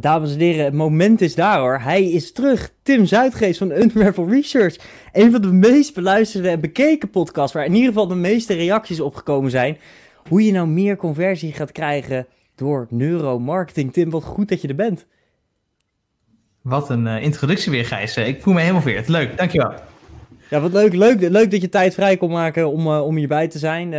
Dames en heren, het moment is daar hoor. Hij is terug. Tim Zuidgeest van Unravel Research. Een van de meest beluisterde en bekeken podcasts waar in ieder geval de meeste reacties op gekomen zijn. Hoe je nou meer conversie gaat krijgen door neuromarketing. Tim, wat goed dat je er bent. Wat een uh, introductie weer, Gijs. Ik voel me helemaal weer. Leuk, dankjewel. Ja, wat leuk, leuk, leuk dat je tijd vrij kon maken om, uh, om hierbij te zijn. Uh,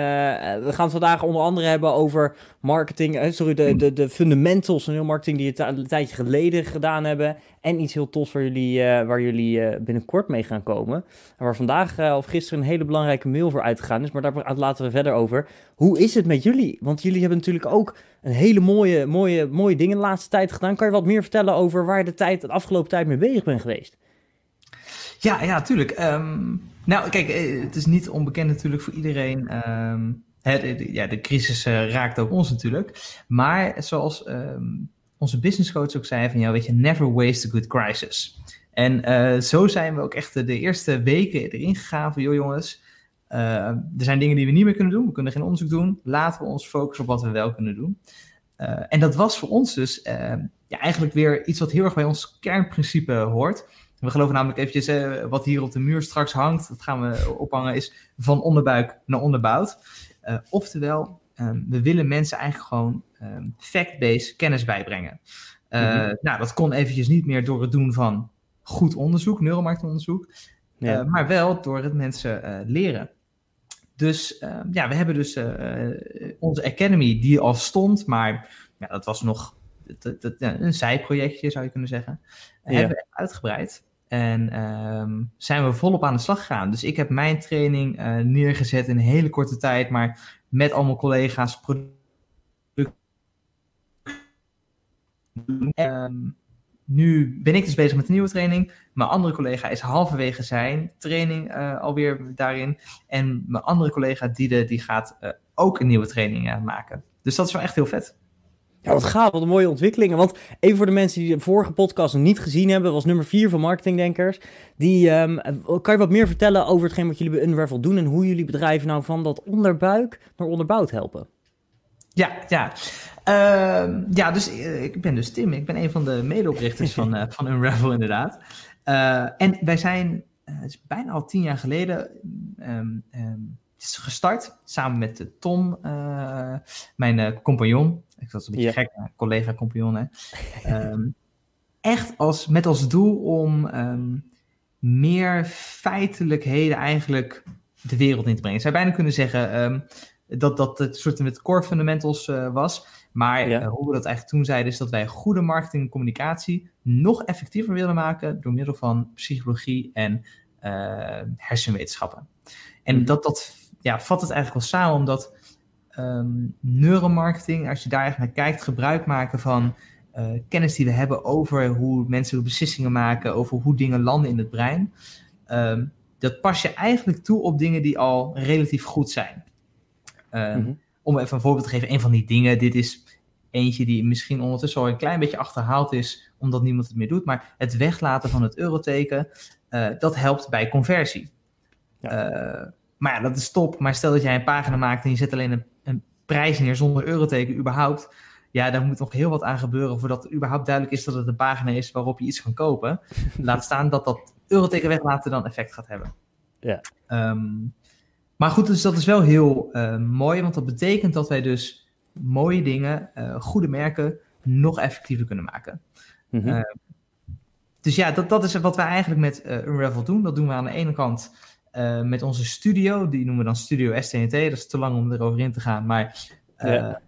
we gaan het vandaag onder andere hebben over marketing, uh, sorry, de, de, de fundamentals van heel marketing die je een tijdje geleden gedaan hebben. En iets heel tofs waar jullie, waar jullie binnenkort mee gaan komen. En waar vandaag of gisteren een hele belangrijke mail voor uitgegaan is, maar daar laten we verder over. Hoe is het met jullie? Want jullie hebben natuurlijk ook een hele mooie, mooie, mooie dingen de laatste tijd gedaan. Kan je wat meer vertellen over waar je de, tijd, de afgelopen tijd mee bezig bent geweest? Ja, ja, tuurlijk. Ehm, nou, kijk, eh, het is niet onbekend natuurlijk voor iedereen. Um, de, ja, de crisis uh, raakt ook ons natuurlijk. Maar zoals um, onze business coach ook zei van, ja, weet je, never waste a good crisis. En uh, zo zijn we ook echt de eerste weken erin gegaan van, joh jongens, er zijn dingen die we niet meer kunnen doen. We kunnen geen onderzoek doen. Laten we ons focussen op wat we wel kunnen doen. en dat was voor ons dus ja, eigenlijk weer iets wat heel erg bij ons kernprincipe hoort. We geloven namelijk eventjes, uh, wat hier op de muur straks hangt, dat gaan we ophangen, is van onderbuik naar onderbouwd. Uh, oftewel, um, we willen mensen eigenlijk gewoon um, fact-based kennis bijbrengen. Uh, mm-hmm. Nou, dat kon eventjes niet meer door het doen van goed onderzoek, neuromarktonderzoek, ja. maar wel door het mensen leren. Dus ja, we hebben dus onze Academy, die al stond, maar ja, dat was nog een zijprojectje, zou je kunnen zeggen. Ja. Hebben we uitgebreid. En um, zijn we volop aan de slag gegaan. Dus ik heb mijn training uh, neergezet in een hele korte tijd, maar met allemaal collega's. Um, nu ben ik dus bezig met een nieuwe training. Mijn andere collega is halverwege zijn training uh, alweer daarin. En mijn andere collega, Diede, die gaat uh, ook een nieuwe training maken. Dus dat is wel echt heel vet. Ja, wat gaaf, wat een mooie ontwikkelingen. Want even voor de mensen die de vorige podcast nog niet gezien hebben, was nummer 4 van Marketingdenkers. Die, um, kan je wat meer vertellen over hetgeen wat jullie bij Unravel doen en hoe jullie bedrijven nou van dat onderbuik naar onderbouwd helpen? Ja, ja. Uh, ja, dus uh, ik ben dus Tim. Ik ben een van de medeoprichters van, uh, van Unravel inderdaad. Uh, en wij zijn, het is bijna al tien jaar geleden, is gestart samen met Tom, mijn compagnon. Ik was een beetje gek, collega-compagnon. um, echt als, met als doel om um, meer feitelijkheden eigenlijk de wereld in te brengen. Ik zou bijna kunnen zeggen um, dat dat het soort met core fundamentals uh, was. Maar ja. uh, hoe we dat eigenlijk toen zeiden, is dat wij goede marketing en communicatie nog effectiever willen maken door middel van psychologie en uh, hersenwetenschappen. En mm. dat, dat ja, vat het eigenlijk wel samen, omdat um, neuromarketing, als je daar echt naar kijkt, gebruik maken van uh, kennis die we hebben over hoe mensen beslissingen maken, over hoe dingen landen in het brein. Um, dat pas je eigenlijk toe op dingen die al relatief goed zijn. Um, mm-hmm. Om even een voorbeeld te geven, een van die dingen, dit is eentje die misschien ondertussen al een klein beetje achterhaald is, omdat niemand het meer doet, maar het weglaten van het euroteken, uh, dat helpt bij conversie. Ja. Uh, maar ja, dat is top. Maar stel dat jij een pagina maakt en je zet alleen een prijs neer zonder euroteken überhaupt. Ja, daar moet nog heel wat aan gebeuren voordat het überhaupt duidelijk is dat het een pagina is waarop je iets kan kopen. Laat staan dat dat euroteken weglaten dan effect gaat hebben. Ja. Um, maar goed, dus dat is wel heel uh, mooi, want dat betekent dat wij dus mooie dingen, uh, goede merken, nog effectiever kunnen maken. Mm -hmm. uh, dus ja, dat, dat is wat wij eigenlijk met Unravel doen. Dat doen we aan de ene kant uh, met onze studio. Die noemen we dan Studio STNT. Dat is te lang om erover in te gaan. Maar uh, ja.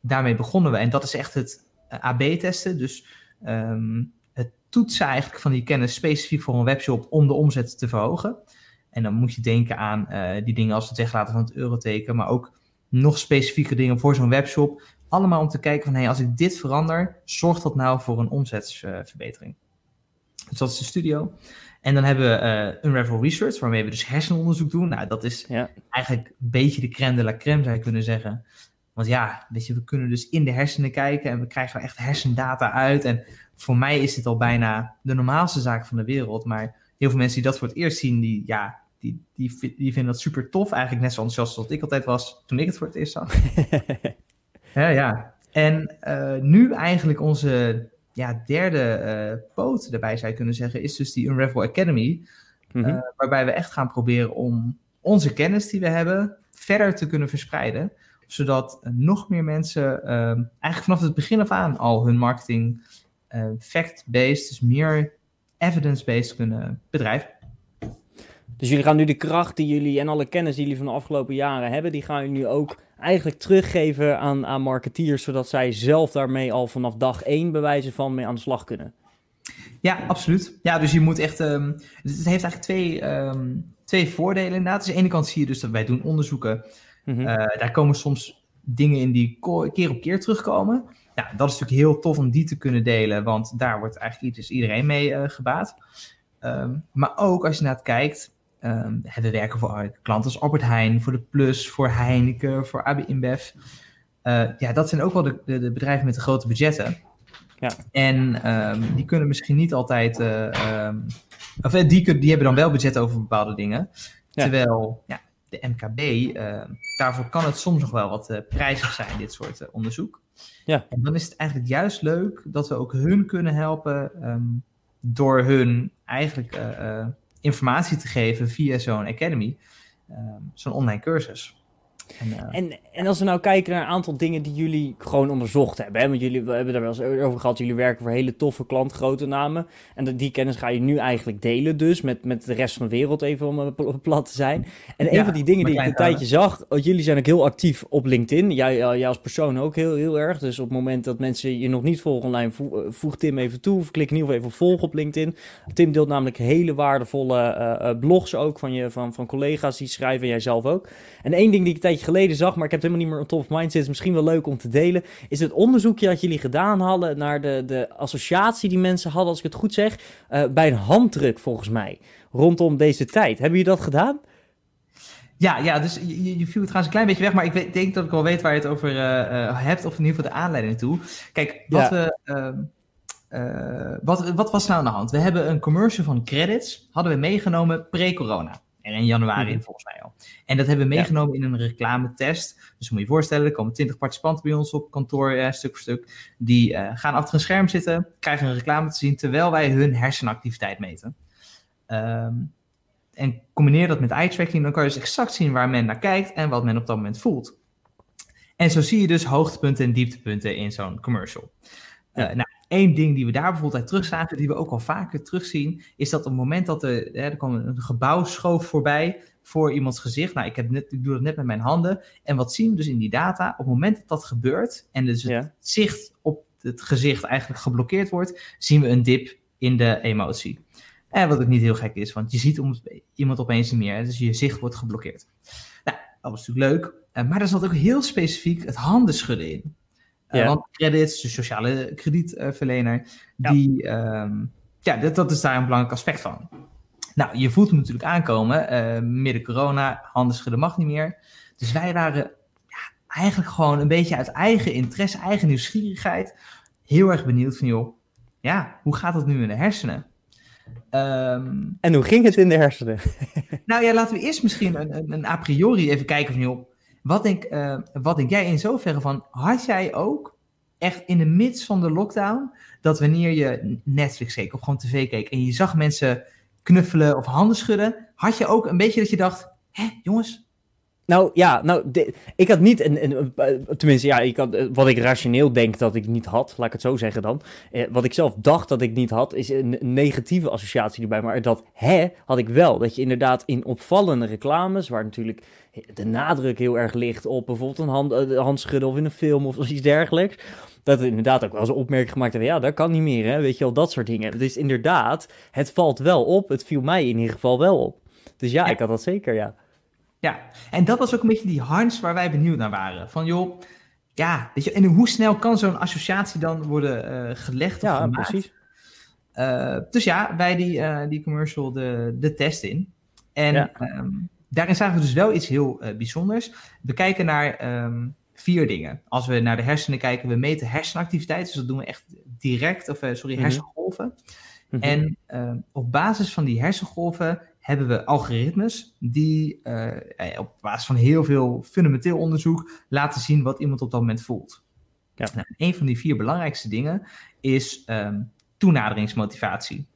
daarmee begonnen we. En dat is echt het uh, AB-testen. Dus um, het toetsen eigenlijk van die kennis specifiek voor een webshop om de omzet te verhogen. En dan moet je denken aan die dingen als het weglaten van het euroteken. Maar ook nog specifieke dingen voor zo'n webshop. allemaal om te kijken van, hé, hey, als ik dit verander, zorgt dat nou voor een omzetverbetering? Dus dat is de studio. En dan hebben we uh, Unravel Research, waarmee we dus hersenonderzoek doen. Nou, dat is ja. eigenlijk een beetje de crème de la crème, zou je kunnen zeggen. Want ja, weet je, we kunnen dus in de hersenen kijken en we krijgen er echt hersendata uit. En voor mij is dit al bijna de normaalste zaak van de wereld. Maar heel veel mensen die dat voor het eerst zien, die, ja, die, die, die vinden dat super tof. Eigenlijk net zo enthousiast als ik altijd was toen ik het voor het eerst zag. ja, ja. En uh, nu eigenlijk onze ja, derde uh, poot erbij zou je kunnen zeggen, is dus die Unravel Academy. Mm -hmm. uh, waarbij we echt gaan proberen om onze kennis die we hebben verder te kunnen verspreiden. Zodat nog meer mensen uh, eigenlijk vanaf het begin af aan al hun marketing fact-based, dus meer evidence-based kunnen bedrijven. Dus jullie gaan nu de kracht die jullie en alle kennis die jullie van de afgelopen jaren hebben, die gaan jullie nu ook eigenlijk teruggeven aan, aan marketeers, zodat zij zelf daarmee al vanaf dag één bewijzen van mee aan de slag kunnen. Ja, absoluut. Ja, dus je moet echt. Um, het heeft eigenlijk twee, um, twee voordelen inderdaad. Dus aan de ene kant zie je dus dat wij doen onderzoeken. Mm -hmm. uh, daar komen soms dingen in die keer op keer terugkomen. Nou, dat is natuurlijk heel tof om die te kunnen delen, want daar wordt eigenlijk dus iedereen mee uh, gebaat. Um, maar ook als je naar het kijkt, Um, we werken voor klanten als Albert Heijn, voor de Plus, voor Heineken, voor AB InBev. Uh, ja, dat zijn ook wel de, de, de, bedrijven met de grote budgetten. Ja. En um, die kunnen misschien niet altijd, uh, um, of die, die hebben dan wel budget over bepaalde dingen. Ja. Terwijl ja, de MKB, uh, daarvoor kan het soms nog wel wat prijzig zijn, dit soort onderzoek. Ja. En dan is het eigenlijk juist leuk dat we ook hun kunnen helpen door hun eigenlijk informatie te geven via zo'n academy, um, zo'n online cursus. En, uh, en, en, als we nou kijken naar een aantal dingen die jullie gewoon onderzocht hebben. Hè? Want jullie we hebben daar wel eens over gehad. Jullie werken voor hele toffe klant, grote namen. En die kennis ga je nu eigenlijk delen dus. Met, met de rest van de wereld even om plat te zijn. En een van die dingen die ik een tijdje zag. Jullie zijn ook heel actief op LinkedIn. Jij, jij als persoon ook heel, heel erg. Dus op het moment dat mensen je nog niet volgen online. Voeg Tim even toe. Of klik in ieder geval even volgen op LinkedIn. Tim deelt namelijk hele waardevolle uh, blogs ook. Van, je, van, van collega's die schrijven. En jij zelf ook. En één ding die ik een tijdje geleden zag, maar ik heb het helemaal niet meer op top of mind is misschien wel leuk om te delen, is het onderzoekje dat jullie gedaan hadden naar de, de associatie die mensen hadden, als ik het goed zeg, uh, bij een handdruk volgens mij, rondom deze tijd. Hebben jullie dat gedaan? Ja, ja, dus je, je viel het trouwens een klein beetje weg, maar ik weet, denk dat ik wel weet waar je het over uh, uh, hebt, of in ieder geval de aanleiding toe. Kijk, wat ja. we... Uh, wat, wat was nou aan de hand? We hebben een commercial van credits, hadden we meegenomen pre-corona. En in januari mm -hmm. volgens mij. En dat hebben we meegenomen ja. in een reclametest. Dus moet je je voorstellen, er komen 20 participanten bij ons op kantoor, eh, stuk voor stuk. Die uh, gaan achter een scherm zitten, krijgen een reclame te zien, terwijl wij hun hersenactiviteit meten. Um, en combineer dat met eye tracking, dan kan je dus exact zien waar men naar kijkt en wat men op dat moment voelt. En zo zie je dus hoogtepunten en dieptepunten in zo'n commercial. Uh, nou, Eén ding die we daar bijvoorbeeld uit terugzagen, die we ook al vaker terugzien, is dat op het moment dat er, hè, er kwam een gebouw schoof voorbij voor iemands gezicht. Nou, ik, heb net, ik doe dat net met mijn handen. En wat zien we dus in die data? Op het moment dat dat gebeurt en dus het zicht op het gezicht eigenlijk geblokkeerd wordt, zien we een dip in de emotie. En wat ook niet heel gek is, want je ziet iemand opeens niet meer, dus je zicht wordt geblokkeerd. Nou, dat was natuurlijk leuk, maar er zat ook heel specifiek het handen schudden in. Ja. want credits, de sociale kredietverlener, ja. die, um, ja, dat, dat is daar een belangrijk aspect van. Nou, je voelt hem natuurlijk aankomen, uh, midden corona, handen schudden mag niet meer. Dus wij waren ja, eigenlijk gewoon een beetje uit eigen interesse, eigen nieuwsgierigheid, heel erg benieuwd van, joh, ja, hoe gaat dat nu in de hersenen? Um, en hoe ging het in de hersenen? nou ja, laten we eerst misschien een, een, een a priori even kijken van, joh, wat denk, uh, wat denk jij in zoverre van, had jij ook echt in de midst van de lockdown, dat wanneer je Netflix keek of gewoon tv keek en je zag mensen knuffelen of handen schudden, had je ook een beetje dat je dacht, hé jongens, nou ja, nou, de, ik had niet, een, een, een, tenminste, ja, ik had, wat ik rationeel denk dat ik niet had, laat ik het zo zeggen dan. Eh, wat ik zelf dacht dat ik niet had, is een, negatieve associatie erbij. Maar dat hè had ik wel. Dat je inderdaad in opvallende reclames, waar natuurlijk de nadruk heel erg ligt op bijvoorbeeld een hand, uh, handschudden of in een film of iets dergelijks. Dat inderdaad ook wel eens een opmerking gemaakt hebben. Ja, dat kan niet meer, hè? weet je wel, dat soort dingen. Dus inderdaad, het valt wel op. Het viel mij in ieder geval wel op. Dus ja, ja. ik had dat zeker, ja. Ja, en dat was ook een beetje die hunch waar wij benieuwd naar waren. Van joh, ja, weet je, en hoe snel kan zo'n associatie dan worden uh, gelegd of ja, gemaakt? precies. Uh, dus ja, wij die, uh, die commercial de, de test in. En Ja. ehm, daarin zagen we dus wel iets heel eh, bijzonders. We kijken naar ehm, vier dingen. Als we naar de hersenen kijken, we meten hersenactiviteit. Dus dat doen we echt direct, of eh, sorry, Mhm. hersengolven. Mhm. En ehm, op basis van die hersengolven hebben we algoritmes die eh, eh, op basis van heel veel fundamenteel onderzoek laten zien wat iemand op dat moment voelt. Ja. Nou, een van die vier belangrijkste dingen is ehm, toenaderingsmotivatie.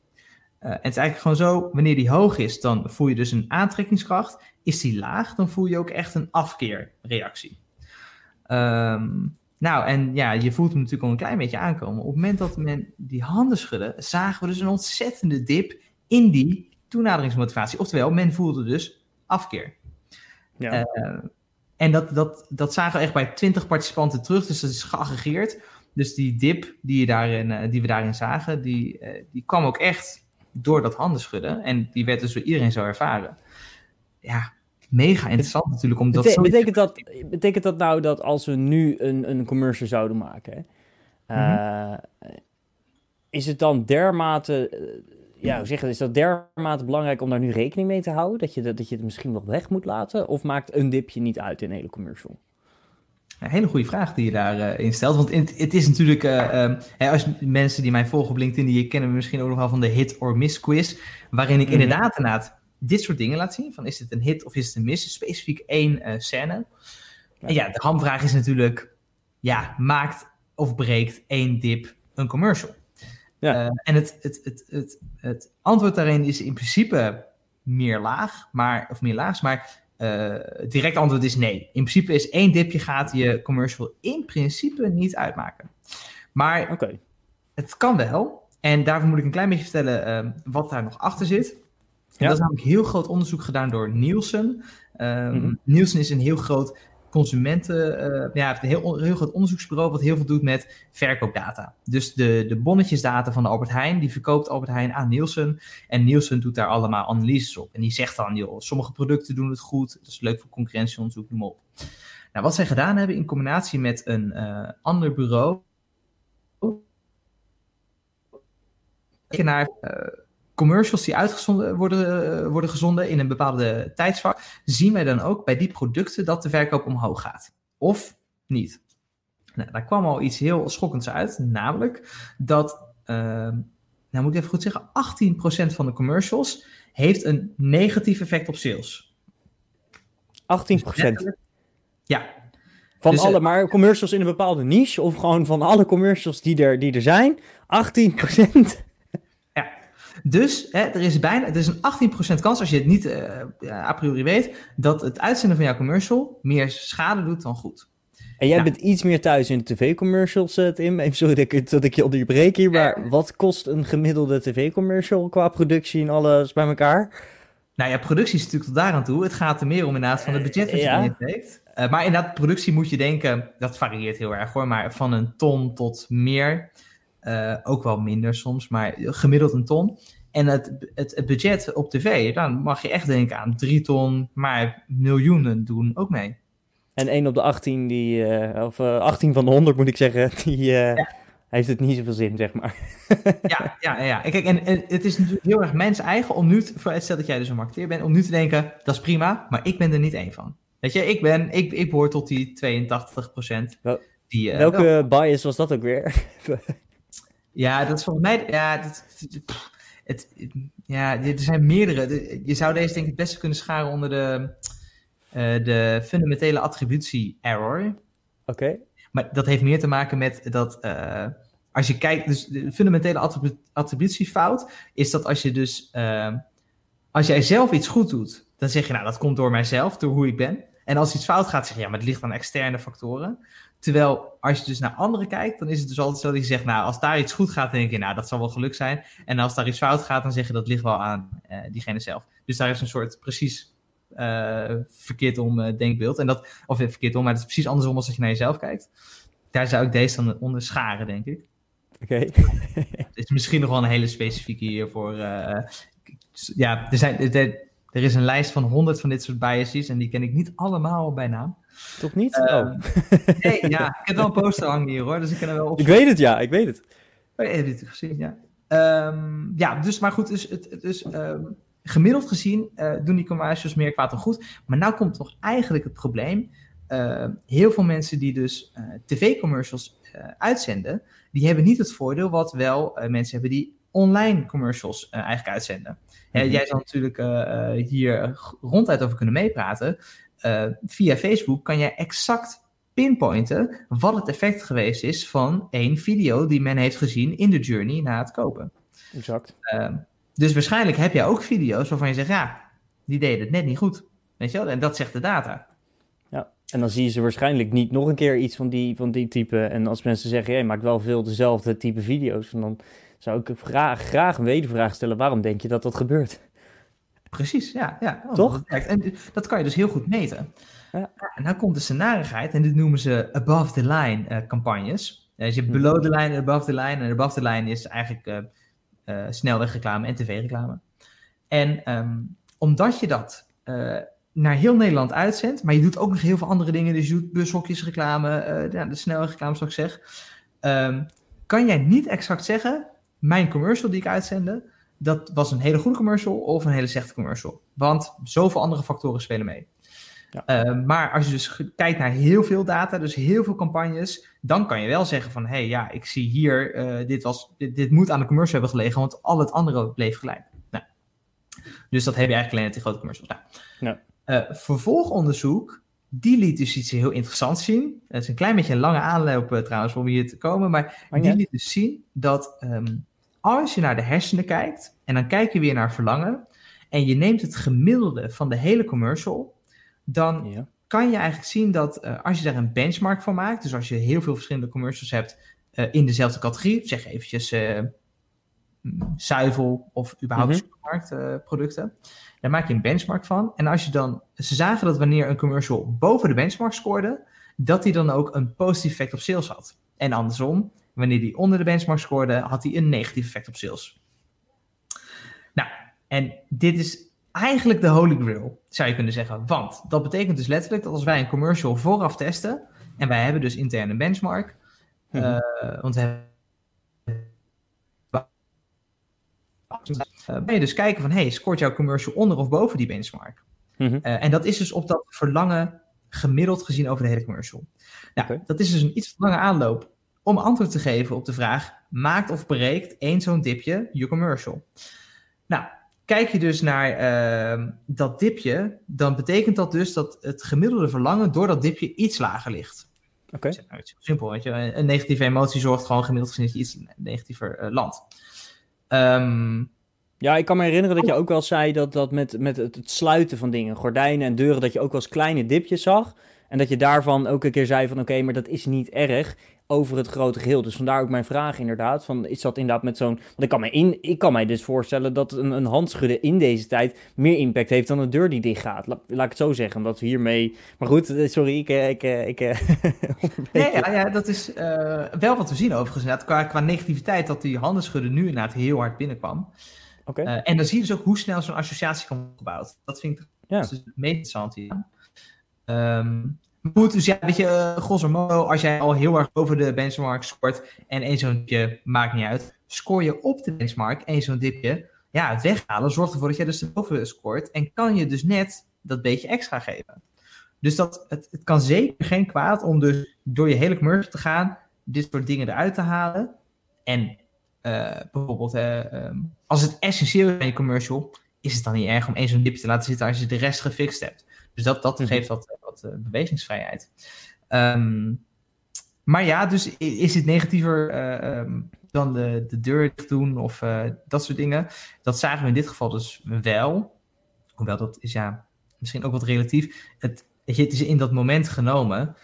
En het is eigenlijk gewoon zo, wanneer die hoog is, dan voel je dus een aantrekkingskracht. Is die laag, dan voel je ook echt een afkeerreactie. Ehm, nou, en ja, je voelt hem natuurlijk al een klein beetje aankomen. Op het moment dat men die handen schudde, zagen we dus een ontzettende dip in die toenaderingsmotivatie. Oftewel, men voelde dus afkeer. ja. Eh, en dat, dat, dat zagen we echt bij 20 participanten terug, dus dat is geaggregeerd. Dus die dip die, je daarin, eh, die we daarin zagen, die, eh, die kwam ook echt door dat handen schudden. En die werd dus door iedereen zo ervaren. Ja, mega interessant natuurlijk. Omdat Bete- zo... betekent, dat, betekent dat nou dat als we nu een, een commercial zouden maken, Mhm. is het dan dermate, ja, hoe is dat dermate belangrijk om daar nu rekening mee te houden? Dat je, dat, dat je het misschien nog weg moet laten? Of maakt een dipje niet uit in een hele commercial? Een hele goede vraag die je daarin in stelt. Want het, het is natuurlijk, eh, hè, als mensen die mij volgen op LinkedIn, die kennen me misschien ook nog wel van de hit or miss quiz. Waarin ik Mhm. inderdaad, inderdaad dit soort dingen laat zien. Van is het een hit of is het een miss? Specifiek één eh, scène. En ja, de hamvraag is natuurlijk, ja, maakt of breekt één dip een commercial? Ja. Eh, en het, het, het, het, het antwoord daarin is in principe meer laag, maar, of meer laags, maar eh, het directe antwoord is nee. In principe is één dipje gaat je commercial in principe niet uitmaken. Maar het kan wel. En daarvoor moet ik een klein beetje vertellen eh, wat daar nog achter zit. Ja. Dat is namelijk heel groot onderzoek gedaan door Nielsen. Ehm, Mhm. Nielsen is een heel groot consumenten, eh, ja, een heel, groot onderzoeksbureau wat heel veel doet met verkoopdata. Dus de, de bonnetjesdata van de Albert Heijn, die verkoopt Albert Heijn aan Nielsen. En Nielsen doet daar allemaal analyses op. En die zegt dan, joh, sommige producten doen het goed, dat is leuk voor concurrentieonderzoek, noem op. Nou, wat zij gedaan hebben in combinatie met een eh, ander bureau, naar eh, commercials die uitgezonden worden, eh, worden gezonden in een bepaalde tijdsvak, zien wij dan ook bij die producten dat de verkoop omhoog gaat. Of niet. Nou, daar kwam al iets heel schokkends uit, namelijk dat, eh, nou moet ik even goed zeggen, 18% van de commercials heeft een negatief effect op sales. 18%. Ja, Van Dus, eh, alle, maar commercials in een bepaalde niche of gewoon van alle commercials die er, die er zijn, 18%. Dus hè, er is bijna er is een 18% kans, als je het niet eh, ja, a priori weet, dat het uitzenden van jouw commercial meer schade doet dan goed. En jij Ja. bent iets meer thuis in de tv-commercials, eh, Tim. Even sorry dat ik, dat ik je onderbreek hier, maar wat kost een gemiddelde tv-commercial qua productie en alles bij elkaar? Nou ja, productie is natuurlijk tot daaraan toe. Het gaat er meer om inderdaad van het budget dat je Ja. erin steekt. Eh, maar inderdaad, productie moet je denken, dat varieert heel erg hoor, maar van een ton tot meer. Eh, ook wel minder soms, maar gemiddeld een ton. En het, het, het budget op tv, dan mag je echt denken aan drie ton, maar miljoenen doen ook mee. En 1 op de 18, die, eh, of eh, 18 van de 100 moet ik zeggen, die eh, Ja. heeft het niet zoveel zin, zeg maar. Ja, ja, ja. En Kijk, en, en het is natuurlijk heel erg mens eigen om nu, te- stel dat jij dus een marketeer bent, om nu te denken, dat is prima, maar ik ben er niet één van. Weet je, ik ben, ik, ik behoor tot die 82 Wel- Die, eh, Welke wel- bias was dat ook weer? Ja, dat is volgens mij. Ja, dat, het, ja, er zijn meerdere. De- Je zou deze denk ik het beste kunnen scharen onder de, eh, de fundamentele attributie error. Oké. Maar dat heeft meer te maken met dat. eh, als je kijkt, dus de fundamentele attribu- attributiefout is dat als je dus. eh, als jij zelf iets goed doet, dan zeg je, nou, dat komt door mijzelf, door hoe ik ben. En als iets fout gaat, zeg je, ja, maar het ligt aan externe factoren. Terwijl als je dus naar anderen kijkt, dan is het dus altijd zo dat je zegt, nou, als daar iets goed gaat, dan denk je, nou, dat zal wel geluk zijn. En als daar iets fout gaat, dan zeg je, dat ligt wel aan eh, diegene zelf. Dus daar is een soort precies eh, verkeerd om eh, denkbeeld. En dat, of verkeerd om, maar het is precies andersom als dat je naar jezelf kijkt. Daar zou ik deze dan onder scharen, denk ik. Oké. Het is misschien nog wel een hele specifieke hiervoor. ja, er, zijn, er, er is een lijst van honderd van dit soort biases en die ken ik niet allemaal bij naam. Toch niet? Uh, oh. Nee, ja, ik heb wel een poster hangen hier hoor, dus ik kan er wel op. Ik weet het, ja, ik weet het. Oh, je hebt het gezien, ja. Um, ja, dus, maar goed, dus, het, dus um, gemiddeld gezien uh, doen die commercials meer kwaad dan goed. Maar nou komt toch eigenlijk het probleem. Uh, heel veel mensen die dus tv-commercials uitzenden, die hebben niet het voordeel wat wel mensen hebben die online commercials eigenlijk uitzenden. Mm -hmm. jij zal natuurlijk hier ronduit over kunnen meepraten. Via Facebook kan jij exact pinpointen wat het effect geweest is van één video die men heeft gezien in de journey na het kopen. Exact. Uh, dus waarschijnlijk heb jij ook video's waarvan je zegt, ja, die deden het net niet goed. Weet je wel? En dat zegt de data. Ja, en dan zie je ze waarschijnlijk niet nog een keer iets van die, van die type. En als mensen zeggen, jij maakt wel veel dezelfde type video's, dan zou ik graag, graag een wedervraag stellen, waarom denk je dat dat gebeurt? Precies, ja. ja. Oh, Toch? Dat en dat kan je dus heel goed meten. Ja. En dan komt de scenarigheid, en dit noemen ze above the line uh, campagnes. Dus je hebt below the line en above the line. En above the line is eigenlijk uh, uh, snelwegreclame en tv-reclame. En um, omdat je dat naar heel Nederland uitzendt, maar je doet ook nog heel veel andere dingen. Dus je doet bushokjesreclame, ja, de snelwegreclame zoals ik zeg. Um, kan jij niet exact zeggen, mijn commercial die ik uitzende, dat was een hele goede commercial of een hele slechte commercial. Want zoveel andere factoren spelen mee. Ja. Uh, maar als je dus kijkt naar heel veel data, dus heel veel campagnes, dan kan je wel zeggen van, hé, hey, ja, ik zie hier, uh, dit, was, dit, dit, moet aan de commercial hebben gelegen, want al het andere bleef gelijk. Nou, dus dat heb je eigenlijk alleen met die grote commercials. Nou, ja. uh, vervolgonderzoek, die liet dus iets heel interessants zien. Het is een klein beetje een lange aanloop uh, trouwens om hier te komen, maar oh, die liet dus zien dat um, als je naar de hersenen kijkt, en dan kijk je weer naar verlangen, en je neemt het gemiddelde van de hele commercial, dan ja. kan je eigenlijk zien dat uh, als je daar een benchmark van maakt, dus als je heel veel verschillende commercials hebt uh, in dezelfde categorie, zeg eventjes uh, zuivel of überhaupt mm -hmm. supermarktproducten, dan maak je een benchmark van. En als je dan, ze zagen dat wanneer een commercial boven de benchmark scoorde, dat die dan ook een positief effect op sales had. En andersom, wanneer die onder de benchmark scoorde, had hij een negatief effect op sales. Nou, en dit is eigenlijk de holy grail, zou je kunnen zeggen. Want dat betekent dus letterlijk dat als wij een commercial vooraf testen, en wij hebben dus intern een benchmark, mm -hmm. uh, want we hebben uh, ben je dus kijken van, hey, scoort jouw commercial onder of boven die benchmark? Mm -hmm. uh, en dat is dus op dat verlangen gemiddeld gezien over de hele commercial. Nou, okay. dat is dus een iets lange aanloop om antwoord te geven op de vraag, maakt of breekt één zo'n dipje je commercial? Nou, Kijk je dus naar uh, dat dipje, dan betekent dat dus dat het gemiddelde verlangen door dat dipje iets lager ligt. Oké. Okay. Nou, het is simpel, weet je. Een negatieve emotie zorgt gewoon gemiddeld gezien dat je iets negatiever uh, landt. Um, ja, ik kan me herinneren dat je ook wel zei dat, dat met, met het, sluiten van dingen, gordijnen en deuren, dat je ook wel eens kleine dipjes zag. En dat je daarvan ook een keer zei van oké, okay, maar dat is niet erg over het grote geheel. Dus vandaar ook mijn vraag inderdaad. Van, is dat inderdaad met zo'n... Want ik kan, me in, ik kan mij dus voorstellen dat een, een handschudden in deze tijd meer impact heeft dan een deur die dicht gaat. La, laat ik het zo zeggen, omdat we hiermee... Maar goed, sorry, ik... ik, ik, ik nee, ja, ja, dat is uh, wel wat we zien overigens. Qua, qua negativiteit dat die handenschudden nu inderdaad heel hard binnenkwam. Okay. Uh, en dan zie je dus ook hoe snel zo'n associatie kan worden gebouwd. Dat vind ik ja. dus het meest interessant hier. Um, Goed, dus ja, weet je, uh, grosso modo, als jij al heel erg over de benchmark scoort en één zo'n dipje, maakt niet uit, scoor je op de benchmark één zo'n dipje, ja, het weghalen zorgt ervoor dat jij dus erboven scoort en kan je dus net dat beetje extra geven. Dus dat, het, het kan zeker geen kwaad om dus door je hele commercial te gaan, dit soort dingen eruit te halen. En uh, bijvoorbeeld, uh, um, als het essentieel is in je commercial, is het dan niet erg om één zo'n dipje te laten zitten als je de rest gefixt hebt. Dus dat, dat mm-hmm. geeft wat, wat uh, bewegingsvrijheid. Um, maar ja, dus is het negatiever uh, um, dan de, de deur doen of uh, dat soort dingen? Dat zagen we in dit geval dus wel. Hoewel dat is ja misschien ook wat relatief. Het, het is in dat moment genomen.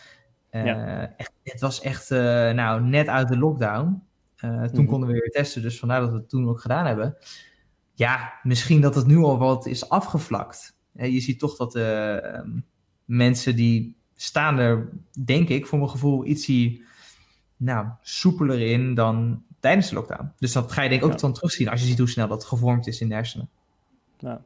Ja. Echt, het was echt nou, net uit de lockdown. toen mm-hmm. konden we weer testen, dus vandaar dat we het toen ook gedaan hebben. Ja, misschien dat het nu al wat is afgevlakt je ziet toch dat uh, mensen die staan er, denk ik, voor mijn gevoel ietsie nou, soepeler in dan tijdens de lockdown. Dus dat ga je denk ik ook ja. dan terugzien als je ziet hoe snel dat gevormd is in de hersenen. Nou.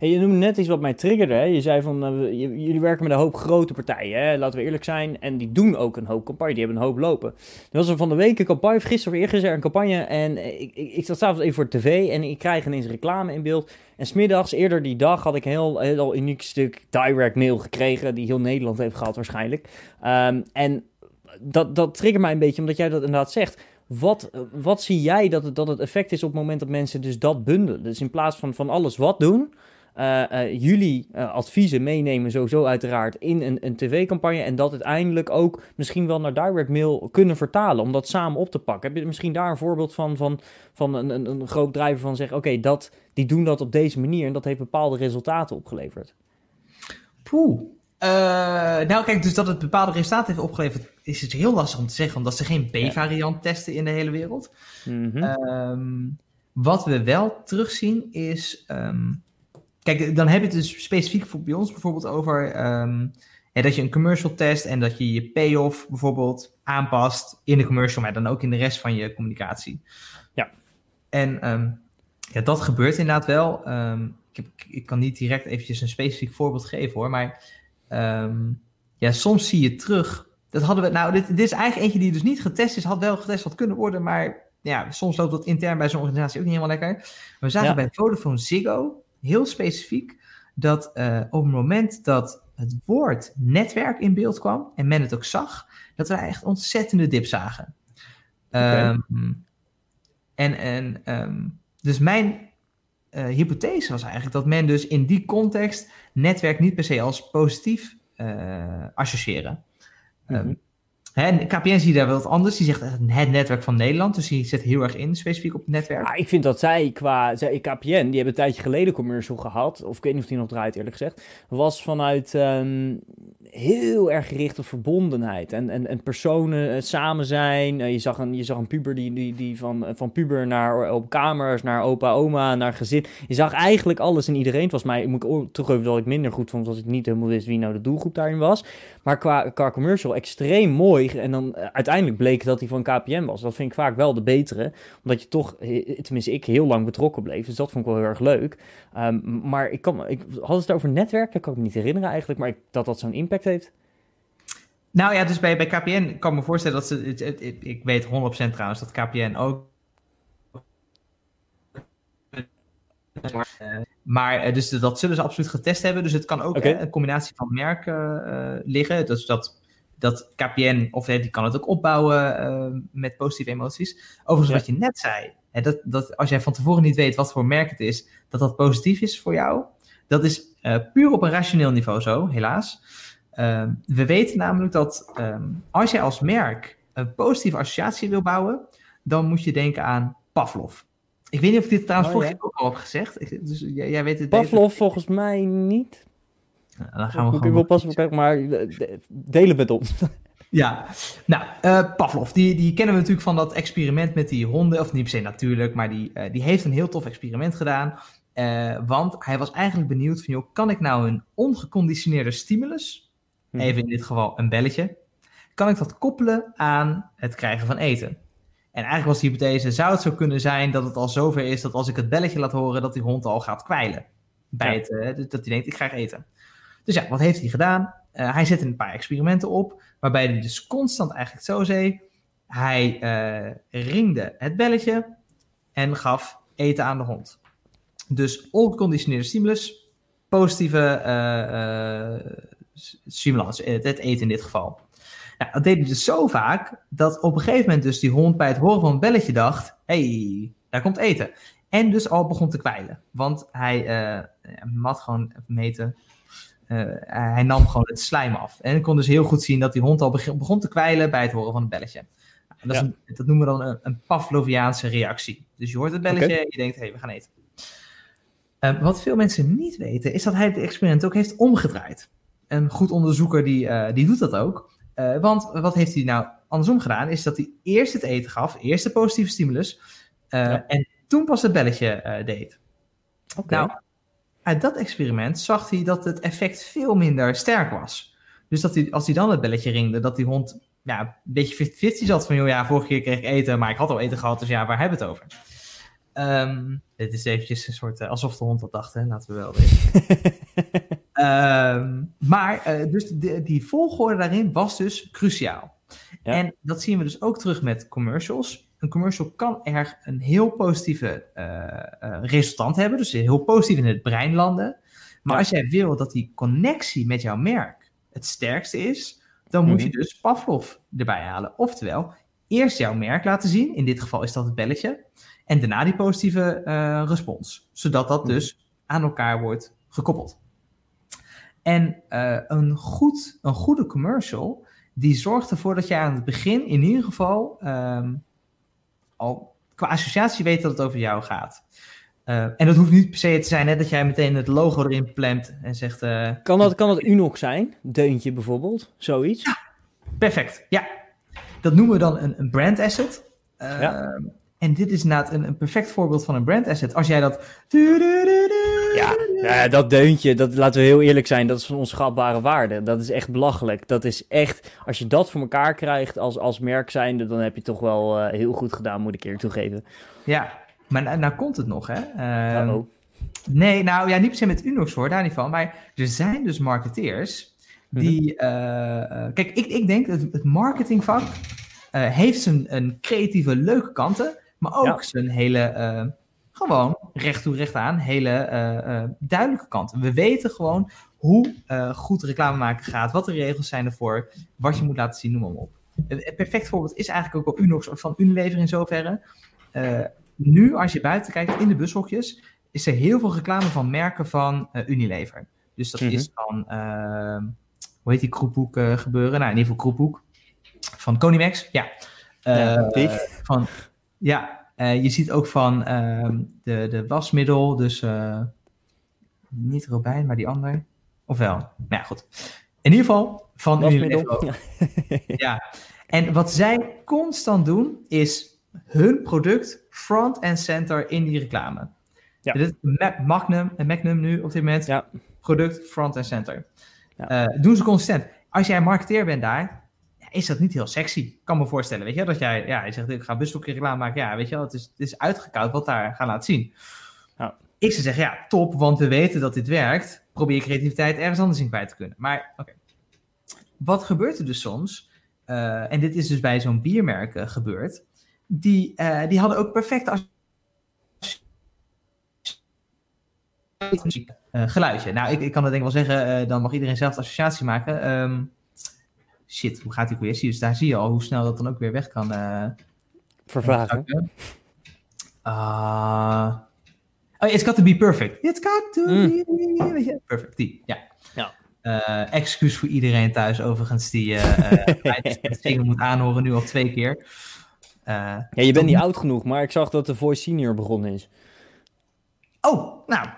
Je noemde net iets wat mij triggerde. Hè? Je zei van, uh, jullie werken met een hoop grote partijen, hè? laten we eerlijk zijn. En die doen ook een hoop campagne, die hebben een hoop lopen. Er was er van de week een campagne, gisteren of eergisteren een campagne. En ik, ik, ik zat s'avonds even voor tv en ik krijg ineens reclame in beeld. En smiddags, eerder die dag, had ik een heel, uniek stuk direct mail gekregen, die heel Nederland heeft gehad waarschijnlijk. Um, en dat, dat triggert mij een beetje, omdat jij dat inderdaad zegt wat, wat zie jij dat het, dat het effect is op het moment dat mensen dus dat bundelen? Dus in plaats van van alles wat doen, uh, uh, jullie uh, adviezen meenemen sowieso uiteraard in een, een tv-campagne en dat uiteindelijk ook misschien wel naar direct mail kunnen vertalen om dat samen op te pakken. Heb je misschien daar een voorbeeld van, van, van een, een, een groot drijver van zeggen, oké, okay, die doen dat op deze manier en dat heeft bepaalde resultaten opgeleverd? Poeh, uh, nou, kijk, dus dat het bepaalde resultaten heeft opgeleverd, is het heel lastig om te zeggen, omdat ze geen B-variant testen in de hele wereld. Mm -hmm. um, wat we wel terugzien is. Um, kijk, dan heb je het dus specifiek voor bij ons bijvoorbeeld over. Um, ja, dat je een commercial test en dat je je payoff bijvoorbeeld aanpast in de commercial, maar dan ook in de rest van je communicatie. Ja. En ja, dat gebeurt inderdaad wel. ik, heb, ik kan niet direct eventjes een specifiek voorbeeld geven hoor, maar Um, ja, soms zie je terug. Dat hadden we. Nou, dit, dit is eigenlijk eentje die dus niet getest is. Had wel getest wat kunnen worden. Maar ja, soms loopt dat intern bij zo'n organisatie ook niet helemaal lekker. We zagen ja. bij Vodafone Ziggo heel specifiek dat uh, op het moment dat het woord netwerk in beeld kwam en men het ook zag, dat we echt ontzettende dip zagen. Okay. Um, en en um, dus mijn uh, hypothese was eigenlijk dat men dus in die context netwerk niet per se als positief uh, associëren. Mm -hmm. um, hè, KPN zie je daar wel wat anders. Die zegt het netwerk van Nederland. Dus die zet heel erg in, specifiek op het netwerk. Ja, ik vind dat zij qua KPN, die hebben een tijdje geleden commercial gehad. Of ik weet niet of die nog draait, eerlijk gezegd. Was vanuit um, heel erg gericht op verbondenheid. En, en, en personen uh, samen zijn. Uh, je, zag een, je zag een puber die, die, die van, van puber naar op kamers, naar opa, oma, naar gezin. Je zag eigenlijk alles en iedereen. Het was mij, moet ik toegeven dat ik minder goed vond, omdat ik niet helemaal wist wie nou de doelgroep daarin was. Maar qua, qua commercial extreem mooi. En dan uh, uiteindelijk bleek dat hij van KPN was. Dat vind ik vaak wel de betere. Omdat je toch, tenminste ik, heel lang betrokken bleef. Dus dat vond ik wel heel erg leuk. Um, maar ik kan, ik had het over netwerk. Dat kan ik me niet herinneren eigenlijk. Maar ik, dat dat zo'n impact heeft. Nou ja, dus bij, bij KPN kan ik me voorstellen dat ze. Het, het, het, ik weet 100% trouwens dat KPN ook. Uh, maar dus dat zullen ze absoluut getest hebben. Dus het kan ook okay. een combinatie van merken liggen. Dus dat, dat KPN, of die kan het ook opbouwen met positieve emoties. Overigens, ja. wat je net zei, hè, dat, dat als jij van tevoren niet weet wat voor merk het is, dat dat positief is voor jou. Dat is puur op een rationeel niveau zo, helaas. Uh, we weten namelijk dat um, als je als merk een positieve associatie wil bouwen, dan moet je denken aan Pavlov. Ik weet niet of ik dit trouwens oh, vorige keer ja. ook al heb gezegd. Ik, dus jij, jij weet het Pavlov beter. volgens mij niet. Nou, dan gaan we gewoon... Ik wil pas op maar delen met ons. Ja, nou, uh, Pavlov, die, die kennen we natuurlijk van dat experiment met die honden. Of niet per se natuurlijk, maar die, uh, die heeft een heel tof experiment gedaan. Uh, want hij was eigenlijk benieuwd van, joh, kan ik nou een ongeconditioneerde stimulus even in dit geval een belletje, kan ik dat koppelen aan het krijgen van eten. En eigenlijk was de hypothese, zou het zo kunnen zijn dat het al zover is dat als ik het belletje laat horen, dat die hond al gaat kwijlen. Bij ja. het, dat hij denkt, ik krijg eten. Dus ja, wat heeft hij gedaan? Uh, hij zette een paar experimenten op, waarbij hij dus constant eigenlijk zo zei, hij uh, ringde het belletje en gaf eten aan de hond. Dus ongeconditioneerde stimulus, positieve stimulans, het eten in dit geval. Nou, dat deed hij dus zo vaak dat op een gegeven moment dus die hond bij het horen van een belletje dacht: hey, daar komt eten. En dus al begon te kwijlen. Want hij uh, mat gewoon meten. Uh, hij nam gewoon het slijm af. En ik kon dus heel goed zien dat die hond al begon te kwijlen bij het horen van een belletje. En dat, ja. een, dat, noemen we dan een, een, Pavloviaanse reactie. Dus je hoort het belletje okay. en je denkt: hé, hey, we gaan eten. Uh, wat veel mensen niet weten, is dat hij het experiment ook heeft omgedraaid een goed onderzoeker die, uh, die doet dat ook. Uh, want wat heeft hij nou andersom gedaan? Is dat hij eerst het eten gaf, eerst de positieve stimulus. Uh, ja. En toen pas het belletje deed. Okay. Nou, uit dat experiment zag hij dat het effect veel minder sterk was. Dus dat hij, als hij dan het belletje ringde, dat die hond ja, een beetje 50-50 zat van, joh ja, vorige keer kreeg ik eten, maar ik had al eten gehad, dus ja, waar hebben we het over? Ehm, dit is eventjes een soort, uh, alsof de hond dat dacht, hè? laten we wel weten. um, maar, uh, dus de, die volgorde daarin was dus cruciaal. Ja. En dat zien we dus ook terug met commercials. Een commercial kan erg een heel positieve uh, resultant hebben, dus heel positief in het brein landen. Maar ja. als jij wil dat die connectie met jouw merk het sterkste is, dan moet je dus Pavlov erbij halen. Oftewel, eerst jouw merk laten zien, in dit geval is dat het belletje, en daarna die positieve uh, respons, zodat dat dus aan elkaar wordt gekoppeld. En uh, een, goed, een goede commercial, die zorgt ervoor dat je aan het begin in ieder geval um, al qua associatie weet dat het over jou gaat. Uh, en dat hoeft niet per se te zijn hè, dat jij meteen het logo erin plemt en zegt... Uh, kan, dat, kan dat Unox zijn? Deuntje bijvoorbeeld? Zoiets? Ja, perfect. Ja, dat noemen we dan een, een brand asset. Uh, ja. En dit is inderdaad een, een, perfect voorbeeld van een brand asset. Als jij dat... Ja, dat deuntje, dat, laten we heel eerlijk zijn, dat is van onschatbare waarde. Dat is echt belachelijk. Dat is echt, als je dat voor elkaar krijgt als, als merk zijnde, dan heb je toch wel heel goed gedaan, moet ik eerlijk toegeven. Ja, maar nou, komt het nog, hè? Uh, nee, nou ja, niet per se met Unox voor, daar niet van. Maar er zijn dus marketeers die... Kijk, ik, ik denk dat het marketingvak heeft zijn een creatieve, leuke kanten, maar ook ja. zijn hele... gewoon recht toe, recht aan, hele duidelijke kanten. We weten gewoon hoe goed reclame maken gaat, wat de regels zijn ervoor, wat je moet laten zien, noem maar op. Een perfect voorbeeld is eigenlijk ook wel Unox van Unilever in zoverre nu, als je buiten kijkt in de bushokjes, is er heel veel reclame van merken van uh, Unilever. Dus dat mm -hmm. is van, uh, hoe heet die kroephoek uh, gebeuren? Nou, in ieder geval kroephoek. Van Conimax, ja. ja van, ja, je ziet ook van ehm, de, de wasmiddel, dus niet Robijn, maar die ander. Ofwel, nou ja, goed. In ieder geval van Unilever. ja. En wat zij constant doen, is hun product front en center in die reclame. Ja. Dit Magnum, Magnum nu op dit moment, ja. product front en center. Ja. Uh, doen ze consistent. Als jij marketeer bent daar, is dat niet heel sexy. Ik kan me voorstellen, weet je, dat jij, ja, je zegt, ik ga busstokje reclame maken. Ja, weet je wel, het is, het is uitgekoud wat daar gaan laten zien. Ja. Ik zou zeggen, ja, top, want we weten dat dit werkt. Probeer creativiteit ergens anders in kwijt te kunnen. Maar, oké. Okay. Wat gebeurt er dus soms? Uh, en dit is dus bij zo'n biermerk uh, gebeurd die, uh, die hadden ook perfect uh, geluidje. Nou, ik, ik kan het denk ik wel zeggen, dan mag iedereen zelf de associatie maken. Um, shit, hoe gaat die cohesie? Dus daar zie je al hoe snel dat dan ook weer weg kan vervagen. Uh, oh, it's got to be perfect. It's got to mm. be perfect. Die, ja. ja. Uh, excuus voor iedereen thuis overigens die uh, het zingen moet aanhoren nu al twee keer. Uh, ja, je bent niet oud genoeg, maar ik zag dat de Voice Senior begonnen is. Oh, nou.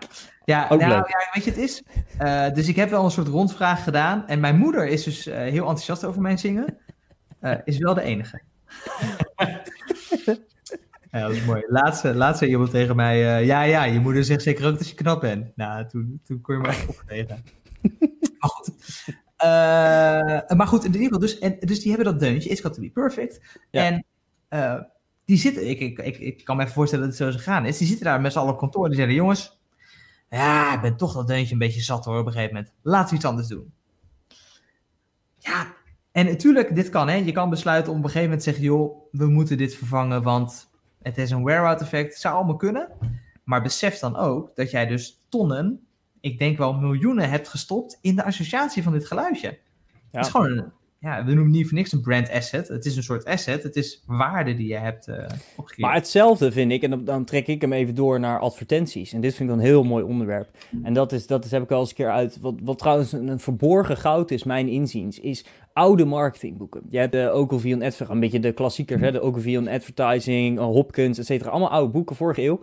Ja, nou, ja weet je, het is. Uh, dus ik heb wel een soort rondvraag gedaan. En mijn moeder is dus uh, heel enthousiast over mijn zingen. is wel de enige. ja, dat is mooi. Laatste, laatste iemand tegen mij. ja, ja, je moeder zegt zeker ook dat je knap bent. Nou, toen, toen kon je me echt opgeven. maar goed. maar goed, in ieder geval, dus, en, dus die hebben dat deuntje. It's got to be perfect. Ja. En die zitten, ik, ik, ik, ik, kan me even voorstellen dat het zo is gegaan is. Die zitten daar met z'n allen op kantoor. Die zeggen: Jongens, ja, ik ben toch dat deuntje een beetje zat hoor op een gegeven moment. Laten we iets anders doen. Ja, en natuurlijk, dit kan hè. Je kan besluiten om op een gegeven moment te zeggen: Joh, we moeten dit vervangen, want het is een wear-out effect. Het zou allemaal kunnen. Maar besef dan ook dat jij dus tonnen, ik denk wel miljoenen, hebt gestopt in de associatie van dit geluidje. Ja. Het is gewoon een, ja, we noemen niet voor niks een brand asset. Het is een soort asset. Het is waarde die je hebt uh, Maar hetzelfde vind ik, en dan, trek ik hem even door naar advertenties. En dit vind ik een heel mooi onderwerp. En dat, is, dat is, heb ik al eens een keer uit. Wat, wat trouwens een, verborgen goud is, mijn inziens, is oude marketingboeken. Je hebt de Ogilvy on Advertising, een beetje de klassiekers, hè? de Ogilvy on Advertising, Hopkins, et cetera. Allemaal oude boeken, vorige eeuw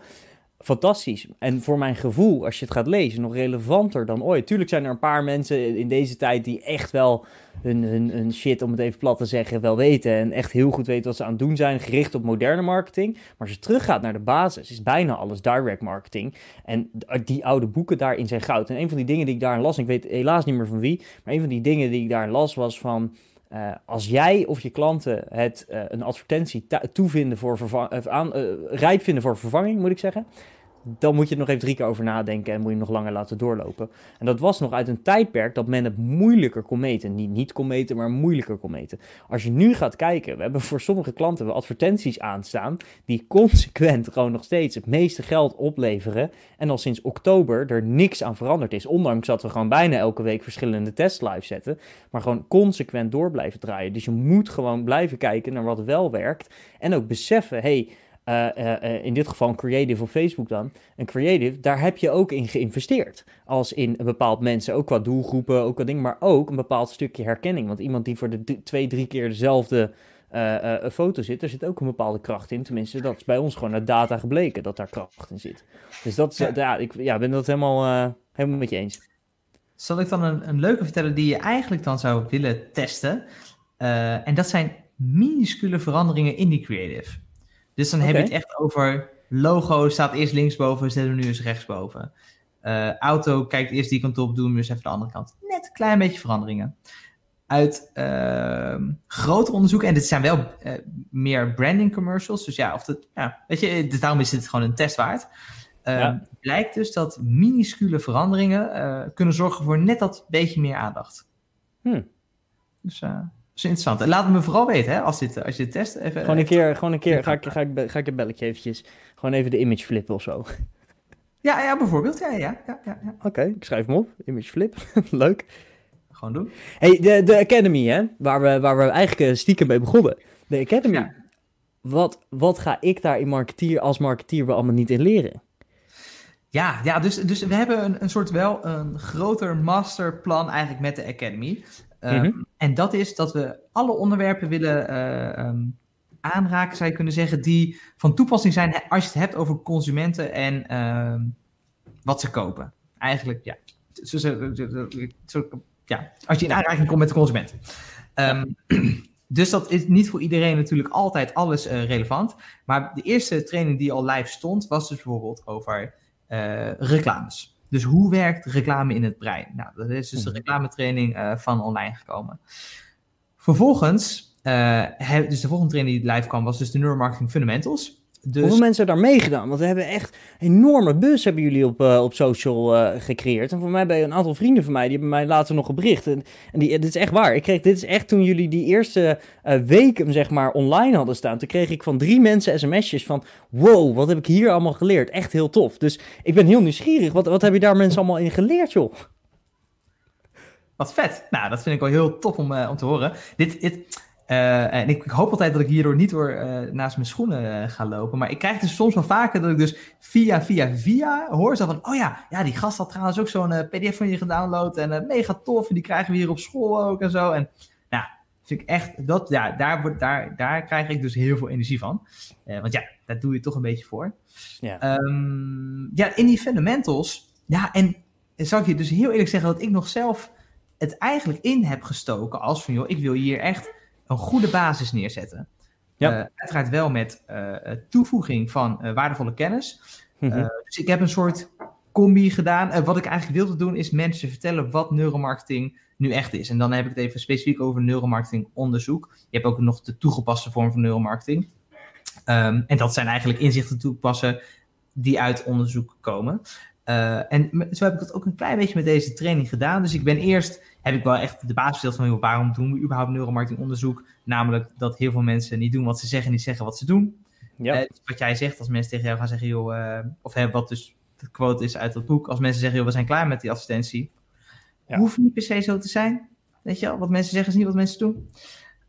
fantastisch. En voor mijn gevoel, als je het gaat lezen, nog relevanter dan ooit. Tuurlijk zijn er een paar mensen in deze tijd die echt wel hun, hun, hun shit, om het even plat te zeggen, wel weten. En echt heel goed weten wat ze aan het doen zijn, gericht op moderne marketing. Maar als je teruggaat naar de basis, is bijna alles direct marketing. En die oude boeken daarin zijn goud. En een van die dingen die ik daarin las, ik weet helaas niet meer van wie, maar een van die dingen die ik daarin las was van... Uh, als jij of je klanten het uh, een advertentie toevinden voor vervang, uh, rijp vinden voor vervanging, moet ik zeggen, dan moet je er nog even drie keer over nadenken en moet je nog langer laten doorlopen. En dat was nog uit een tijdperk dat men het moeilijker kon meten. Niet niet kon meten, maar moeilijker kon meten. Als je nu gaat kijken, we hebben voor sommige klanten advertenties aanstaan die consequent gewoon nog steeds het meeste geld opleveren. En al sinds oktober er niks aan veranderd is. Ondanks dat we gewoon bijna elke week verschillende tests live zetten. Maar gewoon consequent door blijven draaien. Dus je moet gewoon blijven kijken naar wat wel werkt. En ook beseffen, hey, uh, uh, in dit geval een creative op Facebook dan. Een creative, daar heb je ook in geïnvesteerd. Als in een bepaald mensen, ook qua doelgroepen, ook qua dingen, maar ook een bepaald stukje herkenning. Want iemand die voor de twee, drie keer dezelfde foto zit, daar zit ook een bepaalde kracht in. Tenminste, dat is bij ons gewoon uit data gebleken dat daar kracht in zit. Dus dat is, ja, ja ik ja, ben dat helemaal, helemaal met je eens. Zal ik dan een, een leuke vertellen die je eigenlijk dan zou willen testen? en dat zijn minuscule veranderingen in die creative. Dus dan heb je het echt over logo staat eerst linksboven, zetten we nu eens rechtsboven. Uh, auto kijkt eerst die kant op, doen we eens even de andere kant. Net een klein beetje veranderingen. Uit uh, grote onderzoeken, en dit zijn wel uh, meer branding commercials, dus ja, of dat, ja, weet je, dus daarom is dit gewoon een test waard. Ja. Blijkt dus dat minuscule veranderingen kunnen zorgen voor net dat beetje meer aandacht. Hmm. Dus is interessant. Laat me vooral weten, hè, als, dit, als je het test. Even, gewoon een keer, gewoon een keer ga, ik, ga, ik, ga ik een belletje eventjes, gewoon even de image flippen of zo. Ja, ja bijvoorbeeld. Ja, ja, ja, ja, ja. Oké, ik schrijf hem op. Image flip. Leuk. Gewoon doen. Hey, de, de Academy, hè, waar we, waar we eigenlijk eh, stiekem mee begonnen. De Academy. Ja. Wat, wat ga ik daar in marketeer, als marketeer wel allemaal niet in leren? Ja, ja dus, dus we hebben een, een soort wel een groter masterplan eigenlijk met de Academy. Um, En dat is dat we alle onderwerpen willen uh, um, aanraken, zou je kunnen zeggen, die van toepassing zijn als je het hebt over consumenten en uh, wat ze kopen. Eigenlijk, ja. Zo, zo, zo, ja. Als je in aanraking komt met de consument. Um, dus dat is niet voor iedereen natuurlijk altijd alles uh, relevant. Maar de eerste training die al live stond, was dus bijvoorbeeld over uh, reclames. Dus hoe werkt reclame in het brein? Nou, dat is dus de mhm. reclametraining uh, van online gekomen. Vervolgens, uh, dus de volgende training die live kwam, was dus de Neuromarketing Fundamentals. Dus... Hoeveel mensen hebben daar meegedaan? Want we hebben echt een enorme bus hebben jullie op, uh, op social uh, gecreëerd. En voor mij bij een aantal vrienden van mij, die hebben mij later nog gebericht. En, en die, dit is echt waar. Ik kreeg, dit is echt toen jullie die eerste uh, week zeg maar online hadden staan. Toen kreeg ik van drie mensen sms'jes van... Wow, wat heb ik hier allemaal geleerd. Echt heel tof. Dus ik ben heel nieuwsgierig. Wat, wat heb je daar mensen allemaal in geleerd, joh? Wat vet. Nou, dat vind ik wel heel tof om, om te horen. Dit... dit uh, en ik, ik, hoop altijd dat ik hierdoor niet door uh, naast mijn schoenen uh, ga lopen. Maar ik krijg dus soms wel vaker dat ik dus via, via, via hoor zo van... Oh ja, ja die gast had trouwens ook zo'n pdf van je gedownload. En mega tof. En die krijgen we hier op school ook en zo. En nou, vind ik echt... Dat, ja, daar, daar, daar krijg ik dus heel veel energie van. want ja, daar doe je toch een beetje voor. Ja, um, ja in die fundamentals... Ja, en zou ik je dus heel eerlijk zeggen dat ik nog zelf het eigenlijk in heb gestoken als van... joh, ik wil hier echt een goede basis neerzetten. Ja. Uh, uiteraard wel met uh, toevoeging van uh, waardevolle kennis. Mm-hmm. dus ik heb een soort combi gedaan. wat ik eigenlijk wilde doen is mensen vertellen wat neuromarketing nu echt is. En dan heb ik het even specifiek over neuromarketing onderzoek. Je hebt ook nog de toegepaste vorm van neuromarketing. Um, en dat zijn eigenlijk inzichten toepassen die uit onderzoek komen. en zo heb ik dat ook een klein beetje met deze training gedaan. Dus ik ben eerst heb ik wel echt de basis gesteld van waarom doen we überhaupt neuromarketingonderzoek? Namelijk dat heel veel mensen niet doen wat ze zeggen, niet zeggen wat ze doen. Ja. Uh, wat jij zegt, als mensen tegen jou gaan zeggen, joh, uh, of wat dus de quote is uit dat boek, als mensen zeggen, joh, we zijn klaar met die advertentie, ja. hoeft niet per se zo te zijn. Weet je wel, wat mensen zeggen is niet wat mensen doen.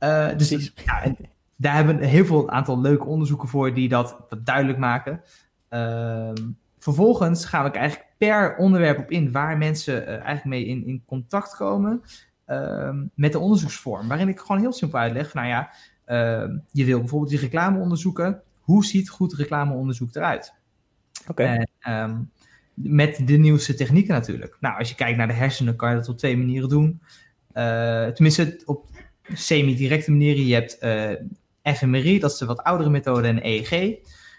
Uh, dus ja, daar hebben we heel veel aantal leuke onderzoeken voor die dat duidelijk maken. Ehm, vervolgens gaan we eigenlijk per onderwerp op in waar mensen uh, eigenlijk mee in, in contact komen uh, met de onderzoeksvorm. Waarin ik gewoon heel simpel uitleg van, nou ja, uh, je wil bijvoorbeeld die reclame onderzoeken. Hoe ziet goed reclameonderzoek eruit? Oké. Okay. Ehm, met de nieuwste technieken natuurlijk. Nou, als je kijkt naar de hersenen, kan je dat op twee manieren doen. Uh, tenminste, op semi-directe manieren. Je hebt uh, fMRI, dat is de wat oudere methode, en EEG.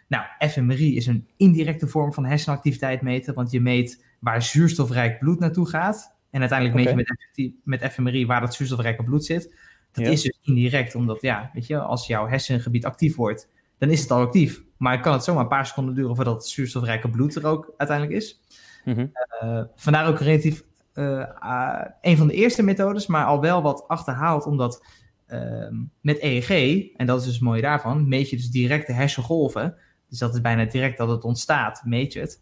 Nou, fMRI is een indirecte vorm van hersenactiviteit meten, want je meet waar zuurstofrijk bloed naartoe gaat. En uiteindelijk meet je met, met fMRI waar dat zuurstofrijke bloed zit. Dat Ja. is dus indirect, omdat ja, weet je, als jouw hersengebied actief wordt, dan is het al actief. Maar kan het zomaar een paar seconden duren voordat het zuurstofrijke bloed er ook uiteindelijk is. Mhm. Eh, vandaar ook relatief eh, ah, een van de eerste methodes, maar al wel wat achterhaald, omdat ehm, met EEG, en dat is dus het mooie daarvan, meet je dus direct de hersengolven. Dus dat is bijna direct dat het ontstaat, meet je het.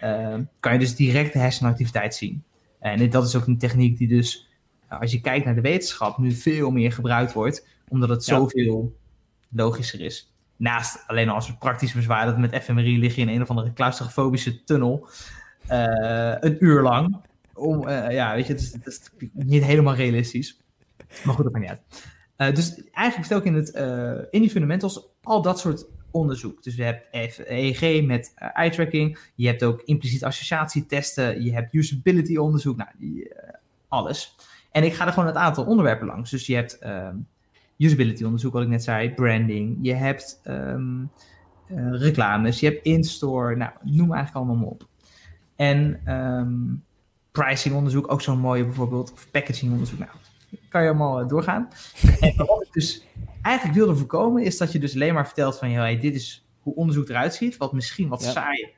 Ehm, kan je dus direct de hersenactiviteit zien. En dat is ook een techniek die dus, eh, als je kijkt naar de wetenschap, nu veel meer gebruikt wordt, omdat het Ja. zoveel logischer is. Naast alleen al als het praktisch bezwaar dat met fMRI lig je in een of andere claustrofobische tunnel eh, een uur lang. Om, eh, ja, weet je, het is, het is niet helemaal realistisch. Maar goed, dat maakt niet uit. Eh, dus eigenlijk stel ik in, het, in die fundamentals al dat soort onderzoek. Dus je hebt EEG met eh, eye tracking. Je hebt ook impliciet associatietesten. Je hebt usability onderzoek. Nou, die, eh, alles. En ik ga er gewoon het aantal onderwerpen langs. Dus je hebt ehm, usability onderzoek, wat ik net zei. Branding. Je hebt ehm, eh, reclames. Je hebt in-store. Nou, noem eigenlijk allemaal op. En ehm, pricing onderzoek, ook zo'n mooie bijvoorbeeld. Of packaging onderzoek. Nou, kan je allemaal doorgaan. en wat ik dus eigenlijk wilde voorkomen, is dat je dus alleen maar vertelt van, hey, dit is hoe onderzoek eruit ziet, wat misschien wat Ja. saai,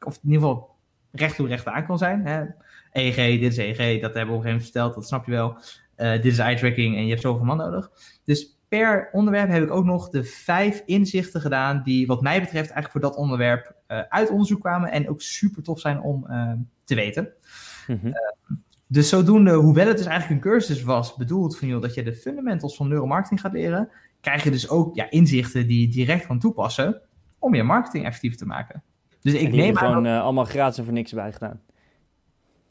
of in ieder geval recht toe recht aan kan zijn. Hè? EEG, dit is EEG, dat hebben we op een gegeven moment verteld, dat snap je wel. Eh, dit is eye tracking en je hebt zoveel man nodig. Dus per onderwerp heb ik ook nog de vijf inzichten gedaan die wat mij betreft eigenlijk voor dat onderwerp eh, uit onderzoek kwamen en ook super tof zijn om eh, te weten. Mhm. Dus zodoende, hoewel het dus eigenlijk een cursus was bedoeld van joh, dat je de fundamentals van neuromarketing gaat leren, krijg je dus ook ja, inzichten die je direct kan toepassen om je marketing effectief te maken. Dus ik en neem gewoon dat eh, allemaal gratis en voor niks bij gedaan.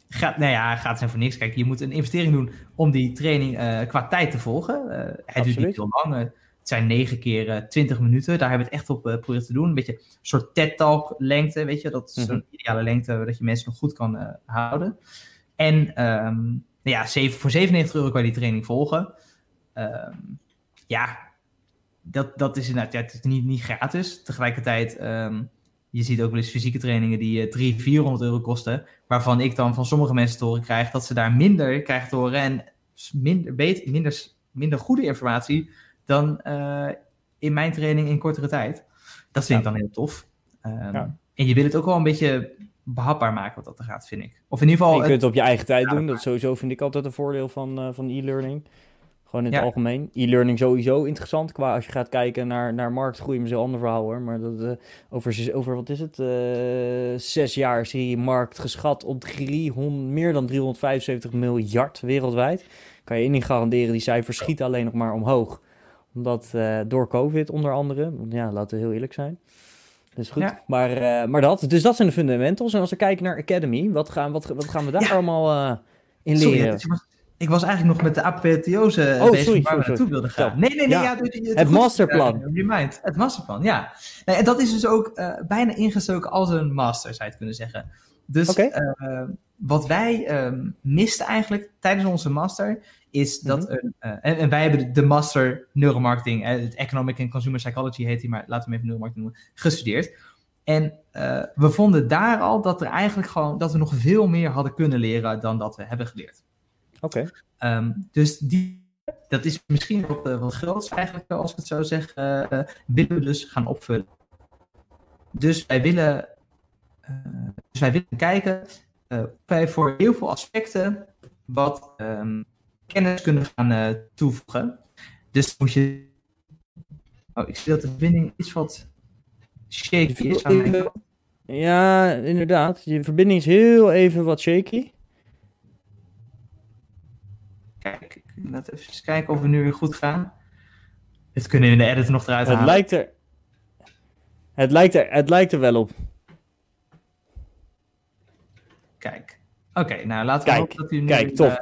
gaat, nou ja, gaat zijn voor niks. Kijk, je moet een investering doen om die training eh, qua tijd te volgen. Eh, het duurt Absoluut. niet heel lang. eh, het zijn negen keer eh, 20 minuten. Daar hebben we het echt op eh, proberen te doen. Een beetje een soort TED-talk lengte, weet je. Dat is Mhm. een ideale lengte dat je mensen nog goed kan eh, houden. En ehm, nou ja, zeven, voor 97 euro kan je die training volgen. Ehm, ja, dat, dat is inderdaad ja, het is niet, niet gratis. Tegelijkertijd, ehm, je ziet ook wel eens fysieke trainingen die eh 300, 400 euro kosten. Waarvan ik dan van sommige mensen te horen krijg dat ze daar minder krijgen te horen. En minder, beter, minder, minder goede informatie dan eh, in mijn training in kortere tijd. Dat vind ik dan heel tof. Ehm, Ja. En je wil het ook wel een beetje behapbaar maken wat dat er gaat, vind ik. Of in ieder geval... je kunt het op je eigen tijd Ja, doen. Dat sowieso vind ik altijd een voordeel van, eh, van e-learning. Gewoon in het Ja. algemeen. E-learning sowieso interessant. Qua als je gaat kijken naar, naar marktgroei. Maar een ander verhaal hoor. Maar dat, eh, over, over, wat is het? Eh, zes jaar is die markt geschat op 300, meer dan 375 miljard wereldwijd. Kan je ding garanderen. Die cijfers schieten alleen nog maar omhoog. Omdat eh, door COVID onder andere. Ja, laten we heel eerlijk zijn. Dus goed. Ja. Maar, maar dat. Dus dat zijn de fundamentals. En als we kijken naar Academy. Wat gaan, wat, wat gaan we daar Ja. allemaal in leren? Ik was- eigenlijk nog met de apotheose Oh, bezig sorry, waar we naartoe wilden gaan. Nee, nee, nee. Ja. Ja, doe- doe- Het masterplan. eh, remind. Het masterplan, ja. Nee, en dat is dus ook eh, bijna ingestoken als een master, zou je het kunnen zeggen. Dus eh, wat wij ehm, misten eigenlijk tijdens onze master, is dat Mhm. een... eh, en, en wij hebben de, master neuromarketing, het Economic and Consumer Psychology heet die, maar laten we hem even neuromarketing noemen, gestudeerd. En we vonden daar al dat er eigenlijk gewoon, dat we nog veel meer hadden kunnen leren dan dat we hebben geleerd. Oké. Ehm, dus die, dat is misschien wat, eh, wat groots eigenlijk, als ik het zo zeg, eh, eh, willen we dus gaan opvullen. Dus wij willen, eh, dus wij willen kijken eh, of wij voor heel veel aspecten wat ehm, kennis kunnen gaan eh, toevoegen. Dus moet je. Oh, ik zie dat de verbinding iets wat shaky is. aan mijn. Ja, inderdaad. Je verbinding is heel even wat shaky. Kijk, laten we even kijken of we nu weer goed gaan. Dit kunnen we in de edit nog eruit Het halen. lijkt er... Het lijkt er, het lijkt er wel op. Kijk. Oké, nou laten we Kijk, hopen dat u nu... kijk, tof.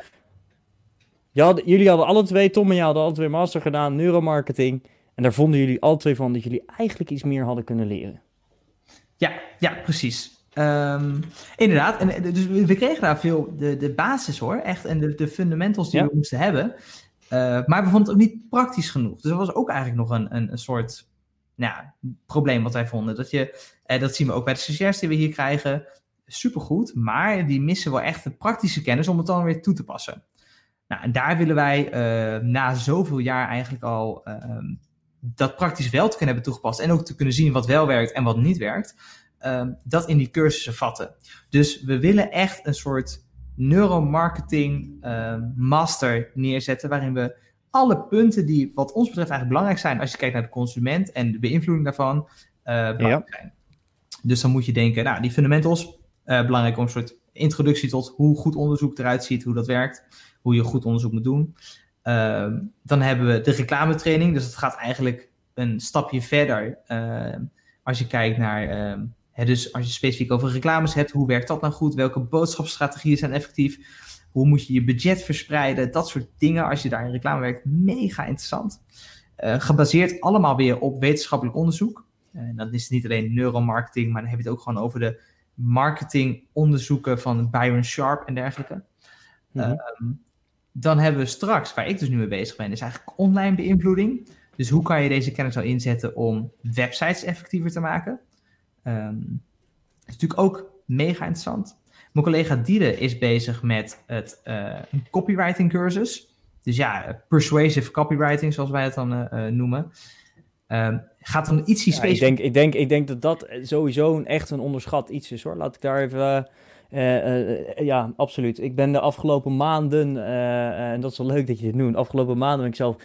eh, had, jullie hadden alle twee, Tom en jij hadden alle twee master gedaan, neuromarketing. En daar vonden jullie alle twee van dat jullie eigenlijk iets meer hadden kunnen leren. ja, ja, precies. Ehm, inderdaad. En, eh, dus we kregen daar veel de, de basis hoor, echt. En de, de fundamentals die Ja. we moesten hebben. Eh, maar we vonden het ook niet praktisch genoeg. Dus dat was ook eigenlijk nog een, een, een soort nou, probleem wat wij vonden. Dat, je, eh, dat zien we ook bij de stagiairs die we hier krijgen. Supergoed, maar die missen wel echt de praktische kennis om het dan weer toe te passen. Nou, en daar willen wij uh, na zoveel jaar eigenlijk al uh, dat praktisch wel te kunnen hebben toegepast en ook te kunnen zien wat wel werkt en wat niet werkt, uh, dat in die cursussen vatten. Dus we willen echt een soort neuromarketing master neerzetten waarin we alle punten die wat ons betreft eigenlijk belangrijk zijn als je kijkt naar de consument en de beïnvloeding daarvan, belangrijk ja. zijn. Dus dan moet je denken, nou, die fundamentals, belangrijk om een soort introductie tot hoe goed onderzoek eruit ziet, hoe dat werkt hoe je goed onderzoek moet doen. Ehm, dan hebben we de reclametraining. Dus het gaat eigenlijk een stapje verder. Ehm, als je kijkt naar, ehm, dus als je specifiek over reclames hebt, hoe werkt dat nou goed? Welke boodschapsstrategieën zijn effectief? Hoe moet je je budget verspreiden? Dat soort dingen, als je daar in reclame werkt, mega interessant. Uh, gebaseerd allemaal weer op wetenschappelijk onderzoek. En dan is het niet alleen neuromarketing, maar dan heb je het ook gewoon over de marketingonderzoeken van Byron Sharp en dergelijke. Mm dan hebben we straks, waar ik dus nu mee bezig ben, is eigenlijk online beïnvloeding. Dus hoe kan je deze kennis nou inzetten om websites effectiever te maken? Um, dat is natuurlijk ook mega interessant. Mijn collega Diede is bezig met het, uh, een copywriting cursus. Dus ja, persuasive copywriting, zoals wij het dan uh, noemen. Um, gaat dan iets ja, ik, denk, ik, denk, ik denk dat dat sowieso een, echt een onderschat iets is hoor. Laat ik daar even uh, ja, absoluut. Ik ben de afgelopen maanden, en dat is wel leuk dat je dit noemt, afgelopen maanden ben ik zelf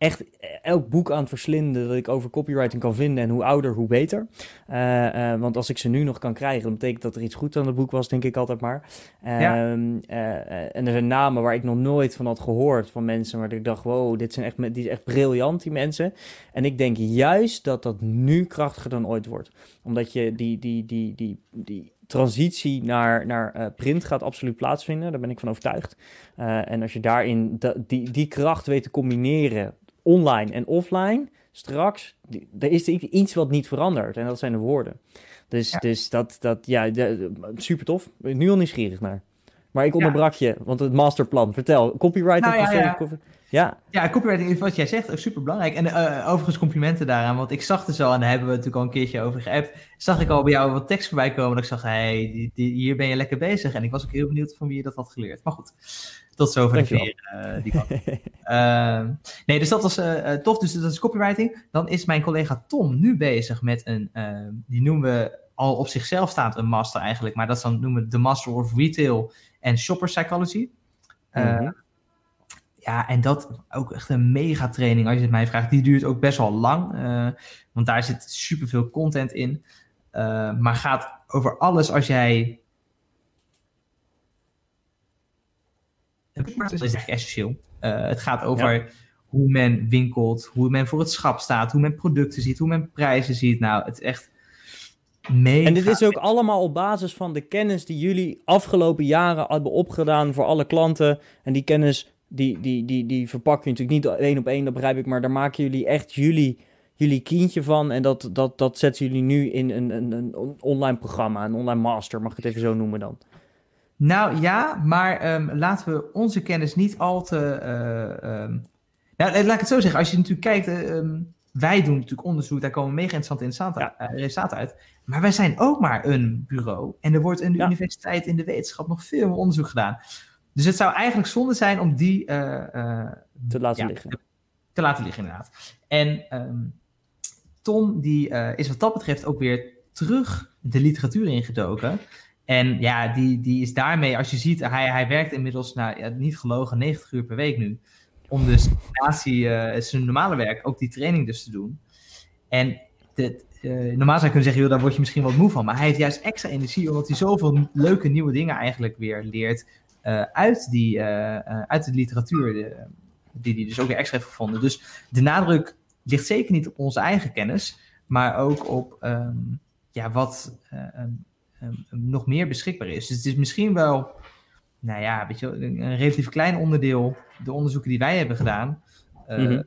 echt elk boek aan het verslinden dat ik over copywriting kan vinden. En hoe ouder, hoe beter. Uh, uh, want als ik ze nu nog kan krijgen, dan betekent dat er iets goed aan het boek was, denk ik altijd maar. Ja. Uh, en er zijn namen waar ik nog nooit van had gehoord van mensen. Waar ik dacht, wow, dit zijn echt, die is echt briljant, die mensen. En ik denk juist dat dat nu krachtiger dan ooit wordt. Omdat je die, die, die, die, die transitie naar, naar uh, print gaat absoluut plaatsvinden. Daar ben ik van overtuigd. Uh, en als je daarin die, die kracht weet te combineren, online en offline, straks, er is iets wat niet verandert. En dat zijn de woorden. Dus, ja. dus dat, dat ja, de, super tof. Ben nu al nieuwsgierig naar. Maar ik onderbrak ja. je, want het masterplan. Vertel, copywriting. Nou, ja, ja. Ja. ja, copywriting is wat jij zegt ook super belangrijk. En uh, overigens complimenten daaraan, want ik zag dus al, en daar hebben we natuurlijk al een keertje over geappt, zag ik al bij jou wat tekst voorbij komen. Dat ik zag, hey, die, die, hier ben je lekker bezig. En ik was ook heel benieuwd van wie je dat had geleerd. Maar goed, tot zover de veer, uh, die uh, nee, dus dat was uh, tof. Dus dat is copywriting. Dan is mijn collega Tom nu bezig met een, die noemen we al op zichzelf staat een master eigenlijk, maar dat dan noemen we de Master of Retail en Shopper Psychology. Mm -hmm. Ja, en dat ook echt een mega training als je het mij vraagt. Die duurt ook best wel lang, want daar zit superveel content in. Maar gaat over alles als jij. Dat is eigenlijk essentieel. Uh, het gaat over ja. hoe men winkelt, hoe men voor het schap staat, hoe men producten ziet, hoe men prijzen ziet. Nou, het is echt Mega. En dit is ook allemaal op basis van de kennis die jullie afgelopen jaren hebben opgedaan voor alle klanten. En die kennis die, die, die, die verpak je natuurlijk niet één op één, dat begrijp ik. Maar daar maken jullie echt jullie, jullie kindje van. En dat, dat, dat zetten jullie nu in een, een, een online programma, een online master, mag ik het even zo noemen dan? Nou ja, maar um, laten we onze kennis niet al te. Uh, um, nou, laat ik het zo zeggen. Als je natuurlijk kijkt, um, wij doen natuurlijk onderzoek, daar komen mega interessante ja. uh, resultaten uit. Maar wij zijn ook maar een bureau. En er wordt in de ja. universiteit, in de wetenschap nog veel meer onderzoek gedaan. Dus het zou eigenlijk zonde zijn om die te laten ja, liggen. Te laten liggen, inderdaad. En Tom, die is wat dat betreft ook weer terug de literatuur ingedoken. En ja, die, die is daarmee, als je ziet, hij, hij werkt inmiddels, nou, ja, niet gelogen, 90 uur per week nu. Om dus die, zijn normale werk ook die training dus te doen. En de, uh, normaal zou je kunnen zeggen, joh, daar word je misschien wat moe van. Maar hij heeft juist extra energie, omdat hij zoveel leuke nieuwe dingen eigenlijk weer leert. Uh, uit, die, uit de literatuur, de, die hij dus ook weer extra heeft gevonden. Dus de nadruk ligt zeker niet op onze eigen kennis, maar ook op um, ja, wat um, um, nog meer beschikbaar is. Dus het is misschien wel, nou ja, weet je, een relatief klein onderdeel, de onderzoeken die wij hebben gedaan. Mm -hmm.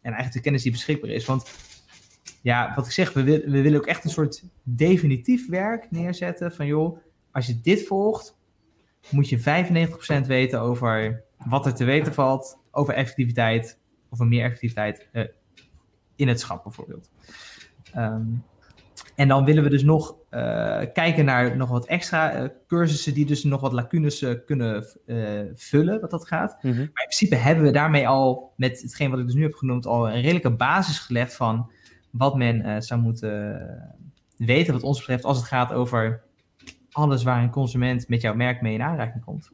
En eigenlijk de kennis die beschikbaar is. Want ja, wat ik zeg, we, wil, we willen ook echt een soort definitief werk neerzetten. Van joh, als je dit volgt, moet je 95% weten over wat er te weten valt over effectiviteit, of meer effectiviteit uh, in het schap bijvoorbeeld. Um, En dan willen we dus nog kijken naar nog wat extra cursussen die dus nog wat lacunes kunnen vullen, wat dat gaat. Mhm. Maar in principe hebben we daarmee al, met hetgeen wat ik dus nu heb genoemd, al een redelijke basis gelegd van wat men zou moeten weten wat ons betreft als het gaat over alles waar een consument met jouw merk mee in aanraking komt.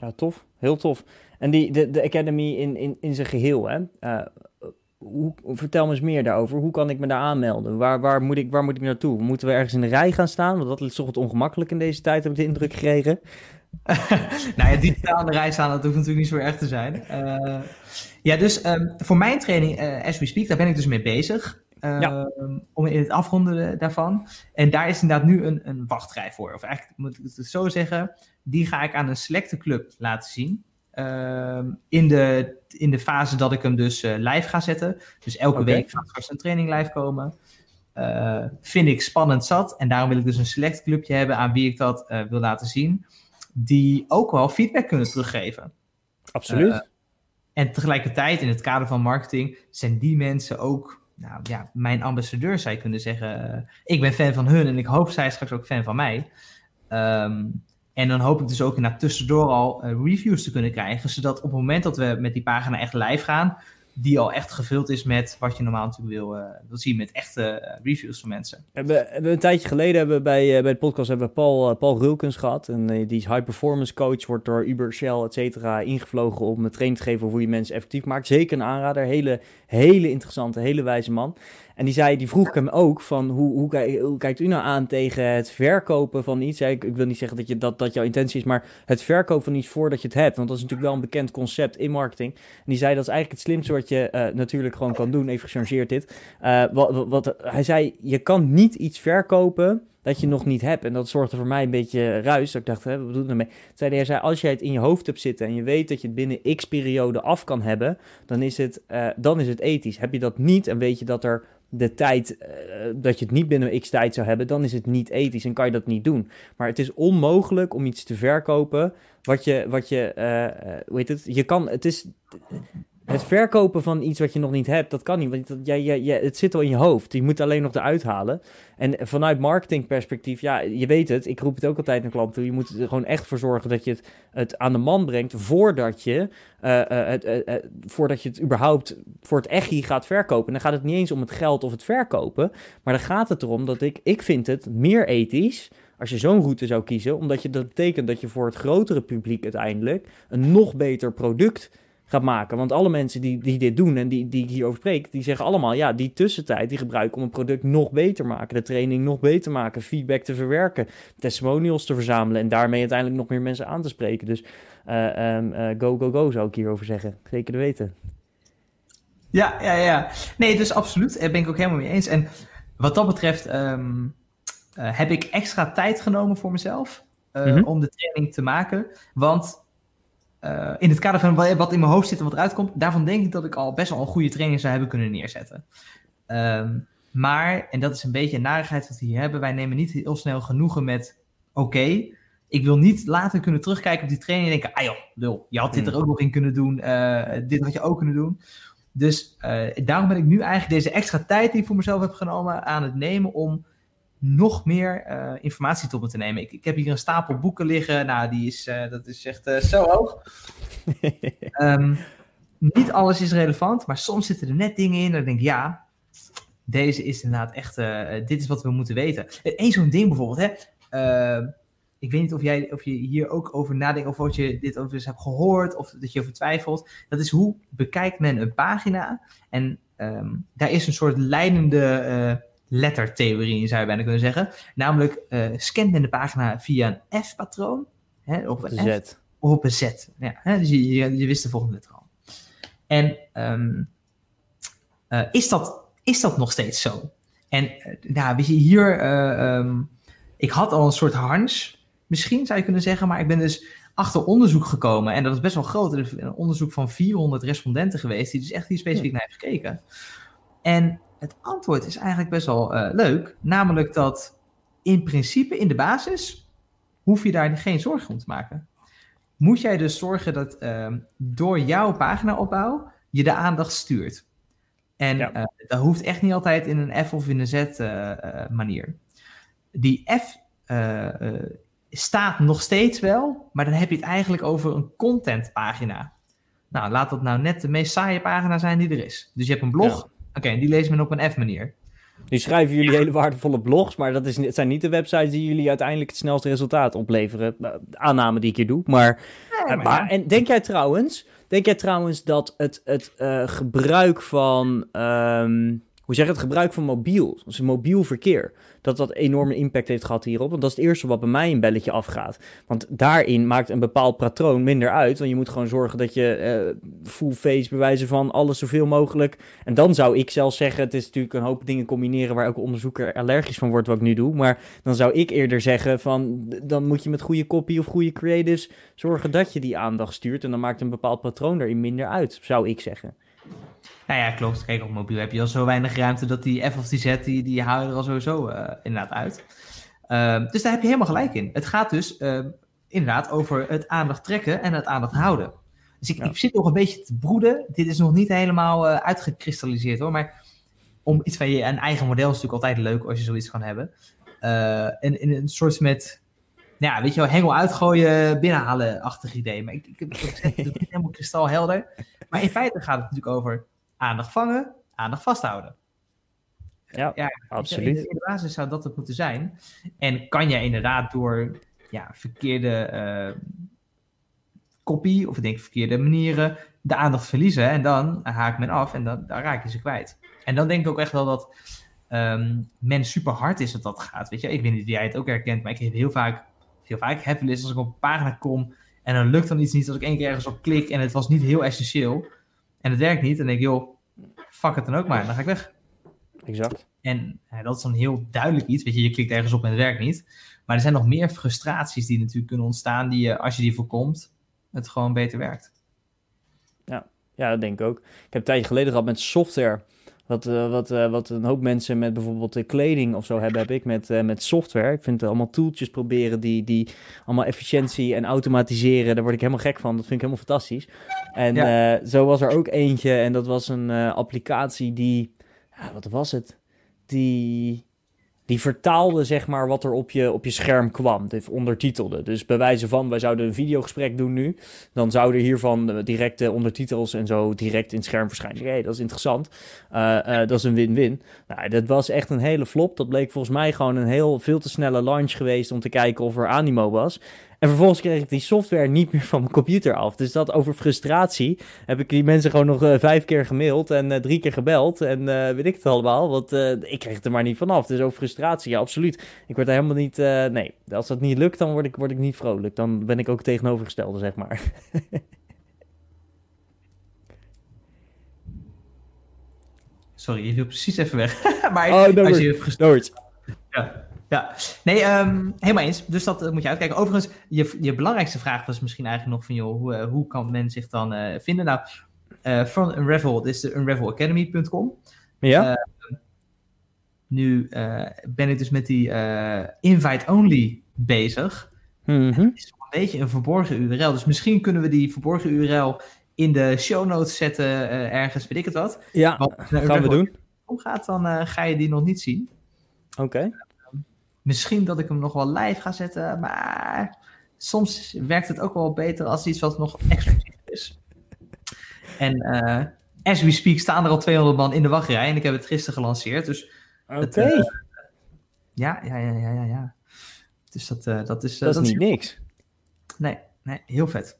Ja, tof. Heel tof. En die, de, de Academy in, in, in zijn geheel, hè? Uh, hoe, vertel me eens meer daarover. Hoe kan ik me daar aanmelden? Waar, waar, moet ik, waar moet ik naartoe? Moeten we ergens in de rij gaan staan? Want dat is toch wat ongemakkelijk in deze tijd, heb ik de indruk gekregen. nou ja, digitaal in de rij staan, dat hoeft natuurlijk niet zo erg te zijn. Uh, ja, dus um, voor mijn training, uh, As We Speak, daar ben ik dus mee bezig. Ja. Ehm, om in het afronden daarvan. En daar is inderdaad nu een, een wachtrij voor. Of eigenlijk moet ik het zo zeggen. Die ga ik aan een selecte club laten zien. Ehm, in, de, in de fase dat ik hem dus uh, live ga zetten. Dus elke week gaat straks een training live komen. Uh, vind ik spannend zat. En daarom wil ik dus een select clubje hebben aan wie ik dat uh, wil laten zien. Die ook wel feedback kunnen teruggeven. Absoluut. en tegelijkertijd in het kader van marketing zijn die mensen ook nou ja, mijn ambassadeur zou je kunnen zeggen. Ik ben fan van hun en ik hoop zij straks ook fan van mij. Um, en dan hoop ik dus ook na tussendoor al uh, reviews te kunnen krijgen, zodat op het moment dat we met die pagina echt live gaan, die al echt gevuld is met wat je normaal natuurlijk wil, uh, wil zien, met echte reviews van mensen. We een tijdje geleden hebben we bij, bij de podcast hebben we Paul, Paul Rulkens gehad. En die is high performance coach, wordt door Uber, Shell, et cetera, ingevlogen om een training te geven over hoe je mensen effectief maakt. Zeker een aanrader, hele, hele interessante, hele wijze man. En die zei, die vroeg ik hem ook van hoe, hoe, kijkt u nou aan tegen het verkopen van iets? Ik, ik, wil niet zeggen dat, je, dat dat jouw intentie is, maar het verkopen van iets voordat je het hebt. Want dat is natuurlijk wel een bekend concept in marketing. En die zei, dat is eigenlijk het slimste wat je uh, natuurlijk gewoon kan doen. Even gechargeerd dit. Uh, wat, wat, hij zei, je kan niet iets verkopen dat je nog niet hebt. En dat zorgde voor mij een beetje ruis. Dat ik dacht, hè, wat bedoel je daarmee? Zei hij, zei, als jij het in je hoofd hebt zitten en je weet dat je het binnen x periode af kan hebben, dan is het, uh, dan is het ethisch. Heb je dat niet en weet je dat er de tijd, uh, dat je het niet binnen x tijd zou hebben, dan is het niet ethisch en kan je dat niet doen. Maar het is onmogelijk om iets te verkopen wat je, wat je, uh, hoe heet het, je kan, het is, het verkopen van iets wat je nog niet hebt, dat kan niet, want jij, jij, jij, het zit al in je hoofd. Je moet alleen nog eruit halen. En vanuit marketingperspectief, ja, je weet het, ik roep het ook altijd naar klanten toe, je moet er gewoon echt voor zorgen dat je het, het aan de man brengt voordat je, uh, uh, het, uh, voordat je het überhaupt voor het echi gaat verkopen. En dan gaat het niet eens om het geld of het verkopen, maar dan gaat het erom dat ik, ik vind het meer ethisch als je zo'n route zou kiezen, omdat je, dat betekent dat je voor het grotere publiek uiteindelijk een nog beter product gaat maken. Want alle mensen die, die dit doen en die, die ik hierover spreek, die zeggen allemaal, ja, die tussentijd die gebruiken om een product nog beter te maken, de training nog beter te maken, feedback te verwerken, testimonials te verzamelen en daarmee uiteindelijk nog meer mensen aan te spreken. Dus uh, um, uh, go, go, go zou ik hierover zeggen. Zeker te weten. Ja, ja, ja. Nee, dus absoluut. Daar ben ik ook helemaal mee eens. En wat dat betreft um, uh, heb ik extra tijd genomen voor mezelf mm -hmm. om de training te maken. Want uh, in het kader van wat in mijn hoofd zit en wat eruit komt, daarvan denk ik dat ik al best wel een goede training zou hebben kunnen neerzetten. Um, maar, en dat is een beetje een narigheid wat we hier hebben, wij nemen niet heel snel genoegen met, oké, okay, ik wil niet later kunnen terugkijken op die training en denken, ah joh, lul, je had dit er ook nog in kunnen doen, uh, dit had je ook kunnen doen. Dus uh, daarom ben ik nu eigenlijk deze extra tijd die ik voor mezelf heb genomen aan het nemen om nog meer uh, informatie tot me te nemen. Ik, ik, heb hier een stapel boeken liggen. Nou, die is, uh, dat is echt uh, zo hoog. um, niet alles is relevant, maar soms zitten er net dingen in. Dat ik denk, ja, deze is inderdaad echt, dit is wat we moeten weten. Eén zo'n ding bijvoorbeeld, hè. Ehm, ik weet niet of, jij, of je hier ook over nadenkt, of wat je dit over eens hebt gehoord, of dat je over twijfelt. Dat is hoe bekijkt men een pagina. En um, daar is een soort leidende lettertheorie zou je bijna kunnen zeggen. Namelijk, uh, scant men de pagina via een F-patroon, of een F, of op een Z. Ja, hè, dus je, je, je, wist de volgende letter al. En um, uh, is, dat, is dat nog steeds zo? En uh, nou, weet je, hier, um, ik had al een soort hunch, misschien zou je kunnen zeggen, maar ik ben dus achter onderzoek gekomen. En dat is best wel groot. Er is een onderzoek van 400 respondenten geweest, die dus echt hier specifiek naar heeft gekeken. En het antwoord is eigenlijk best wel uh, leuk. Namelijk dat in principe in de basis hoef je daar geen zorgen om te maken. Moet jij dus zorgen dat uh, door jouw paginaopbouw je de aandacht stuurt. En Ja. eh, dat hoeft echt niet altijd in een F of in een Z eh, eh, manier. Die F eh, eh, staat nog steeds wel, maar dan heb je het eigenlijk over een contentpagina. Nou, laat dat nou net de meest saaie pagina zijn die er is. Dus je hebt een blog, oké, en die leest men op een F-manier. Nu schrijven jullie hele waardevolle blogs, maar dat is, het zijn niet de websites die jullie uiteindelijk het snelste resultaat opleveren. Eh, Aanname die ik hier doe. Maar, eh, maar, en denk jij trouwens, denk jij trouwens dat het, het eh, gebruik van, ehm, hoe zeg je het, gebruik van mobiel, dus mobiel verkeer, dat dat enorme impact heeft gehad hierop? Want dat is het eerste wat bij mij een belletje afgaat. Want daarin maakt een bepaald patroon minder uit, want je moet gewoon zorgen dat je eh, full face bewijzen van alles zoveel mogelijk en dan zou ik zelfs zeggen, het is natuurlijk een hoop dingen combineren waar elke onderzoeker allergisch van wordt wat ik nu doe. Maar dan zou ik eerder zeggen van, dan moet je met goede copy of goede creatives zorgen dat je die aandacht stuurt. En dan maakt een bepaald patroon erin minder uit, zou ik zeggen. Nou ja, klopt. Kijk, op mobiel heb je al zo weinig ruimte dat die F of die Z, die, die halen er al sowieso eh, inderdaad uit. Ehm, dus daar heb je helemaal gelijk in. Het gaat dus ehm, inderdaad over het aandacht trekken en het aandacht houden. Dus ik, Ja. ik zit nog een beetje te broeden. Dit is nog niet helemaal eh, uitgekristalliseerd hoor. Maar om iets van je, een eigen model is natuurlijk altijd leuk als je zoiets kan hebben. Eh, en in een soort met, ja, weet je wel, hengel uitgooien, binnenhalen-achtig idee. Maar ik, ik, het is helemaal kristalhelder. Maar in feite gaat het natuurlijk over aandacht vangen, aandacht vasthouden. Ja, absoluut. in de basis zou dat het moeten zijn. En kan je inderdaad door ja, verkeerde eh copy, of ik denk verkeerde manieren, de aandacht verliezen. En dan haakt men af en dan, dan raak je ze kwijt. En dan denk ik ook echt wel dat ehm, men super hard is dat dat gaat. Weet je, ik weet niet of jij het ook herkent, maar ik heb heel vaak, heel vaak heb wel eens als ik op een pagina kom en dan lukt dan iets niet, als ik één keer ergens op klik en het was niet heel essentieel en het werkt niet, dan denk ik, joh, fuck het dan ook maar, dan ga ik weg. Exact. En ja, dat is dan heel duidelijk iets. Weet je, je klikt ergens op en het werkt niet. Maar er zijn nog meer frustraties die natuurlijk kunnen ontstaan, die je, als je die voorkomt, het gewoon beter werkt. Ja, dat denk ik ook. Ik heb een tijdje geleden gehad met software. Wat, eh, wat, eh, wat een hoop mensen met bijvoorbeeld eh, kleding of zo hebben, heb ik met, met software. Ik vind allemaal toeltjes proberen die, die allemaal efficiëntie en automatiseren. Daar word ik helemaal gek van. Dat vind ik helemaal fantastisch. En zo was er ook eentje en dat was een applicatie die, ja, wat was het? Die, die vertaalde zeg maar wat er op je, op je scherm kwam. Dit ondertitelde. Dus bij wijze van, wij zouden een videogesprek doen nu. Dan zouden hiervan directe ondertitels en zo direct in het scherm verschijnen. Hé, dat is interessant. Eh, eh, dat is een win-win. Nou, dat was echt een hele flop. Dat bleek volgens mij gewoon een heel veel te snelle launch geweest om te kijken of er animo was. En vervolgens kreeg ik die software niet meer van mijn computer af. Dus dat over frustratie heb ik die mensen gewoon nog eh, vijf keer gemaild en eh, drie keer gebeld. En eh, weet ik het allemaal, want ik kreeg het er maar niet vanaf. Dus over frustratie, ja, absoluut. Ik word er helemaal niet, nee, als dat niet lukt, dan word ik, word ik niet vrolijk. Dan ben ik ook tegenovergestelde, zeg maar. Sorry, je viel precies even weg. maar Oh, no als je Nooit. ja, ja. Nee, ehm, helemaal eens. Dus dat eh, moet je uitkijken. Overigens, je, je belangrijkste vraag was misschien eigenlijk nog van, joh, hoe, eh, hoe kan men zich dan eh, vinden? Nou, eh van Unravel, dit is de unravelacademy.com. Ja? Nu eh, ben ik dus met die invite-only bezig. Mhm. Het is nog een beetje een verborgen URL. Dus misschien kunnen we die verborgen URL in de show notes zetten, ergens, weet ik het wat. Ja, naar gaan we doen. omgaat, dan eh, ga je die nog niet zien. Oké. Misschien dat ik hem nog wel live ga zetten, maar soms werkt het ook wel beter als iets wat nog exclusief is. En eh, as we speak staan er al 200 man in de wachtrij en ik heb het gisteren gelanceerd. Dus Oké, eh, ja, ja, ja, ja, ja, ja. Dus dat, eh, dat is... eh, dat is niet niks. Nee, nee, heel vet.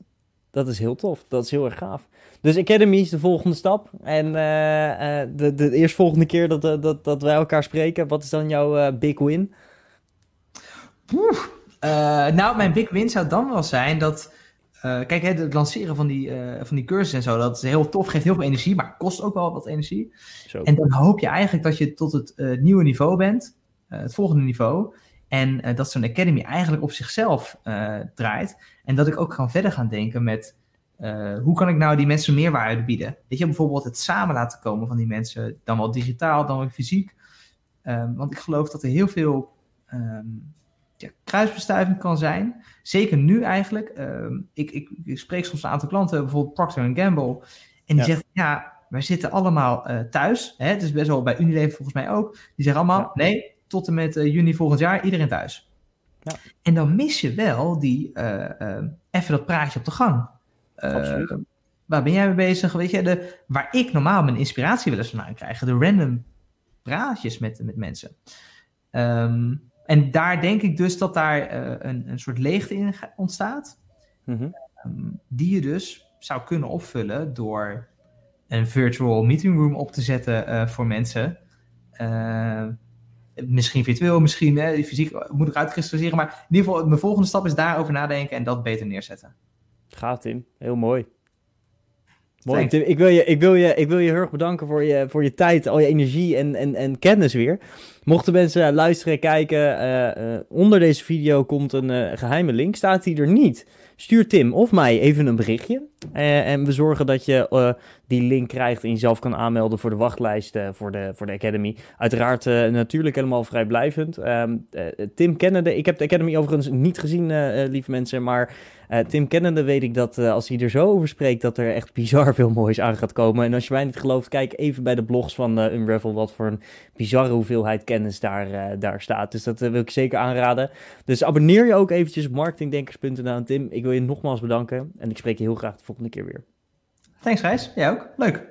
Dat is heel tof. Dat is heel erg gaaf. Dus Academy is de volgende stap. En eh, eh, de, de eerstvolgende keer dat, eh, dat, dat wij elkaar spreken, wat is dan jouw eh, big win? Eh, nou, mijn big win zou dan wel zijn dat. eh, kijk, hè, het lanceren van die, eh van die cursus en zo, dat is heel tof, geeft heel veel energie, maar kost ook wel wat energie. Zo. En dan hoop je eigenlijk dat je tot het nieuwe niveau bent, het volgende niveau. En dat zo'n academy eigenlijk op zichzelf draait. En dat ik ook kan verder gaan denken met hoe kan ik nou die mensen meerwaarde bieden? Weet je, bijvoorbeeld het samen laten komen van die mensen, dan wel digitaal, dan wel fysiek. Ehm, want ik geloof dat er heel veel ehm, ja, kruisbestuiving kan zijn. Zeker nu eigenlijk. Ehm, ik, ik, ik spreek soms een aantal klanten, bijvoorbeeld Procter Gamble. En die Ja. zegt, ja, wij zitten allemaal uh, thuis. Hè? Het is best wel bij Unilever volgens mij ook. Die zeggen allemaal, nee, tot en met juni volgend jaar iedereen thuis. Ja. En dan mis je wel die, even dat praatje op de gang. Absoluut waar ben jij mee bezig? Weet je, de, waar ik normaal mijn inspiratie wel eens vandaan krijg. De random praatjes met, met mensen. Ehm, en daar denk ik dus dat daar uh, een, een soort leegte in ontstaat. Mm -hmm. die je dus zou kunnen opvullen door een virtual meeting room op te zetten uh, voor mensen. Uh, misschien virtueel, misschien fysiek moet ik uitkristalliseren. Maar in ieder geval, mijn volgende stap is daarover nadenken en dat beter neerzetten. Gaat Tim, heel mooi. Mooi, Tim. Ik wil, je, ik, wil je, ik wil je heel erg bedanken voor je, voor je tijd, al je energie en, en, en kennis weer. Mochten mensen luisteren, kijken, uh, uh, onder deze video komt een uh, geheime link. Staat die er niet? Stuur Tim of mij even een berichtje. en we zorgen dat je die link krijgt en jezelf kan aanmelden voor de wachtlijst voor, de, voor de Academy. Uiteraard natuurlijk helemaal vrijblijvend. Um, Tim kennende, ik heb de Academy overigens niet gezien, lieve mensen, maar Tim kennende weet ik dat als hij er zo over spreekt, dat er echt bizar veel moois aan gaat komen. En als je mij niet gelooft, kijk even bij de blogs van Unravel wat voor een bizarre hoeveelheid kennis daar, daar staat. Dus dat wil ik zeker aanraden. Dus abonneer je ook eventjes op marketingdenkers.nl. Tim, ik wil je nogmaals bedanken en ik spreek je heel graag de volgende keer weer. Thanks Gijs, jij ook. Leuk.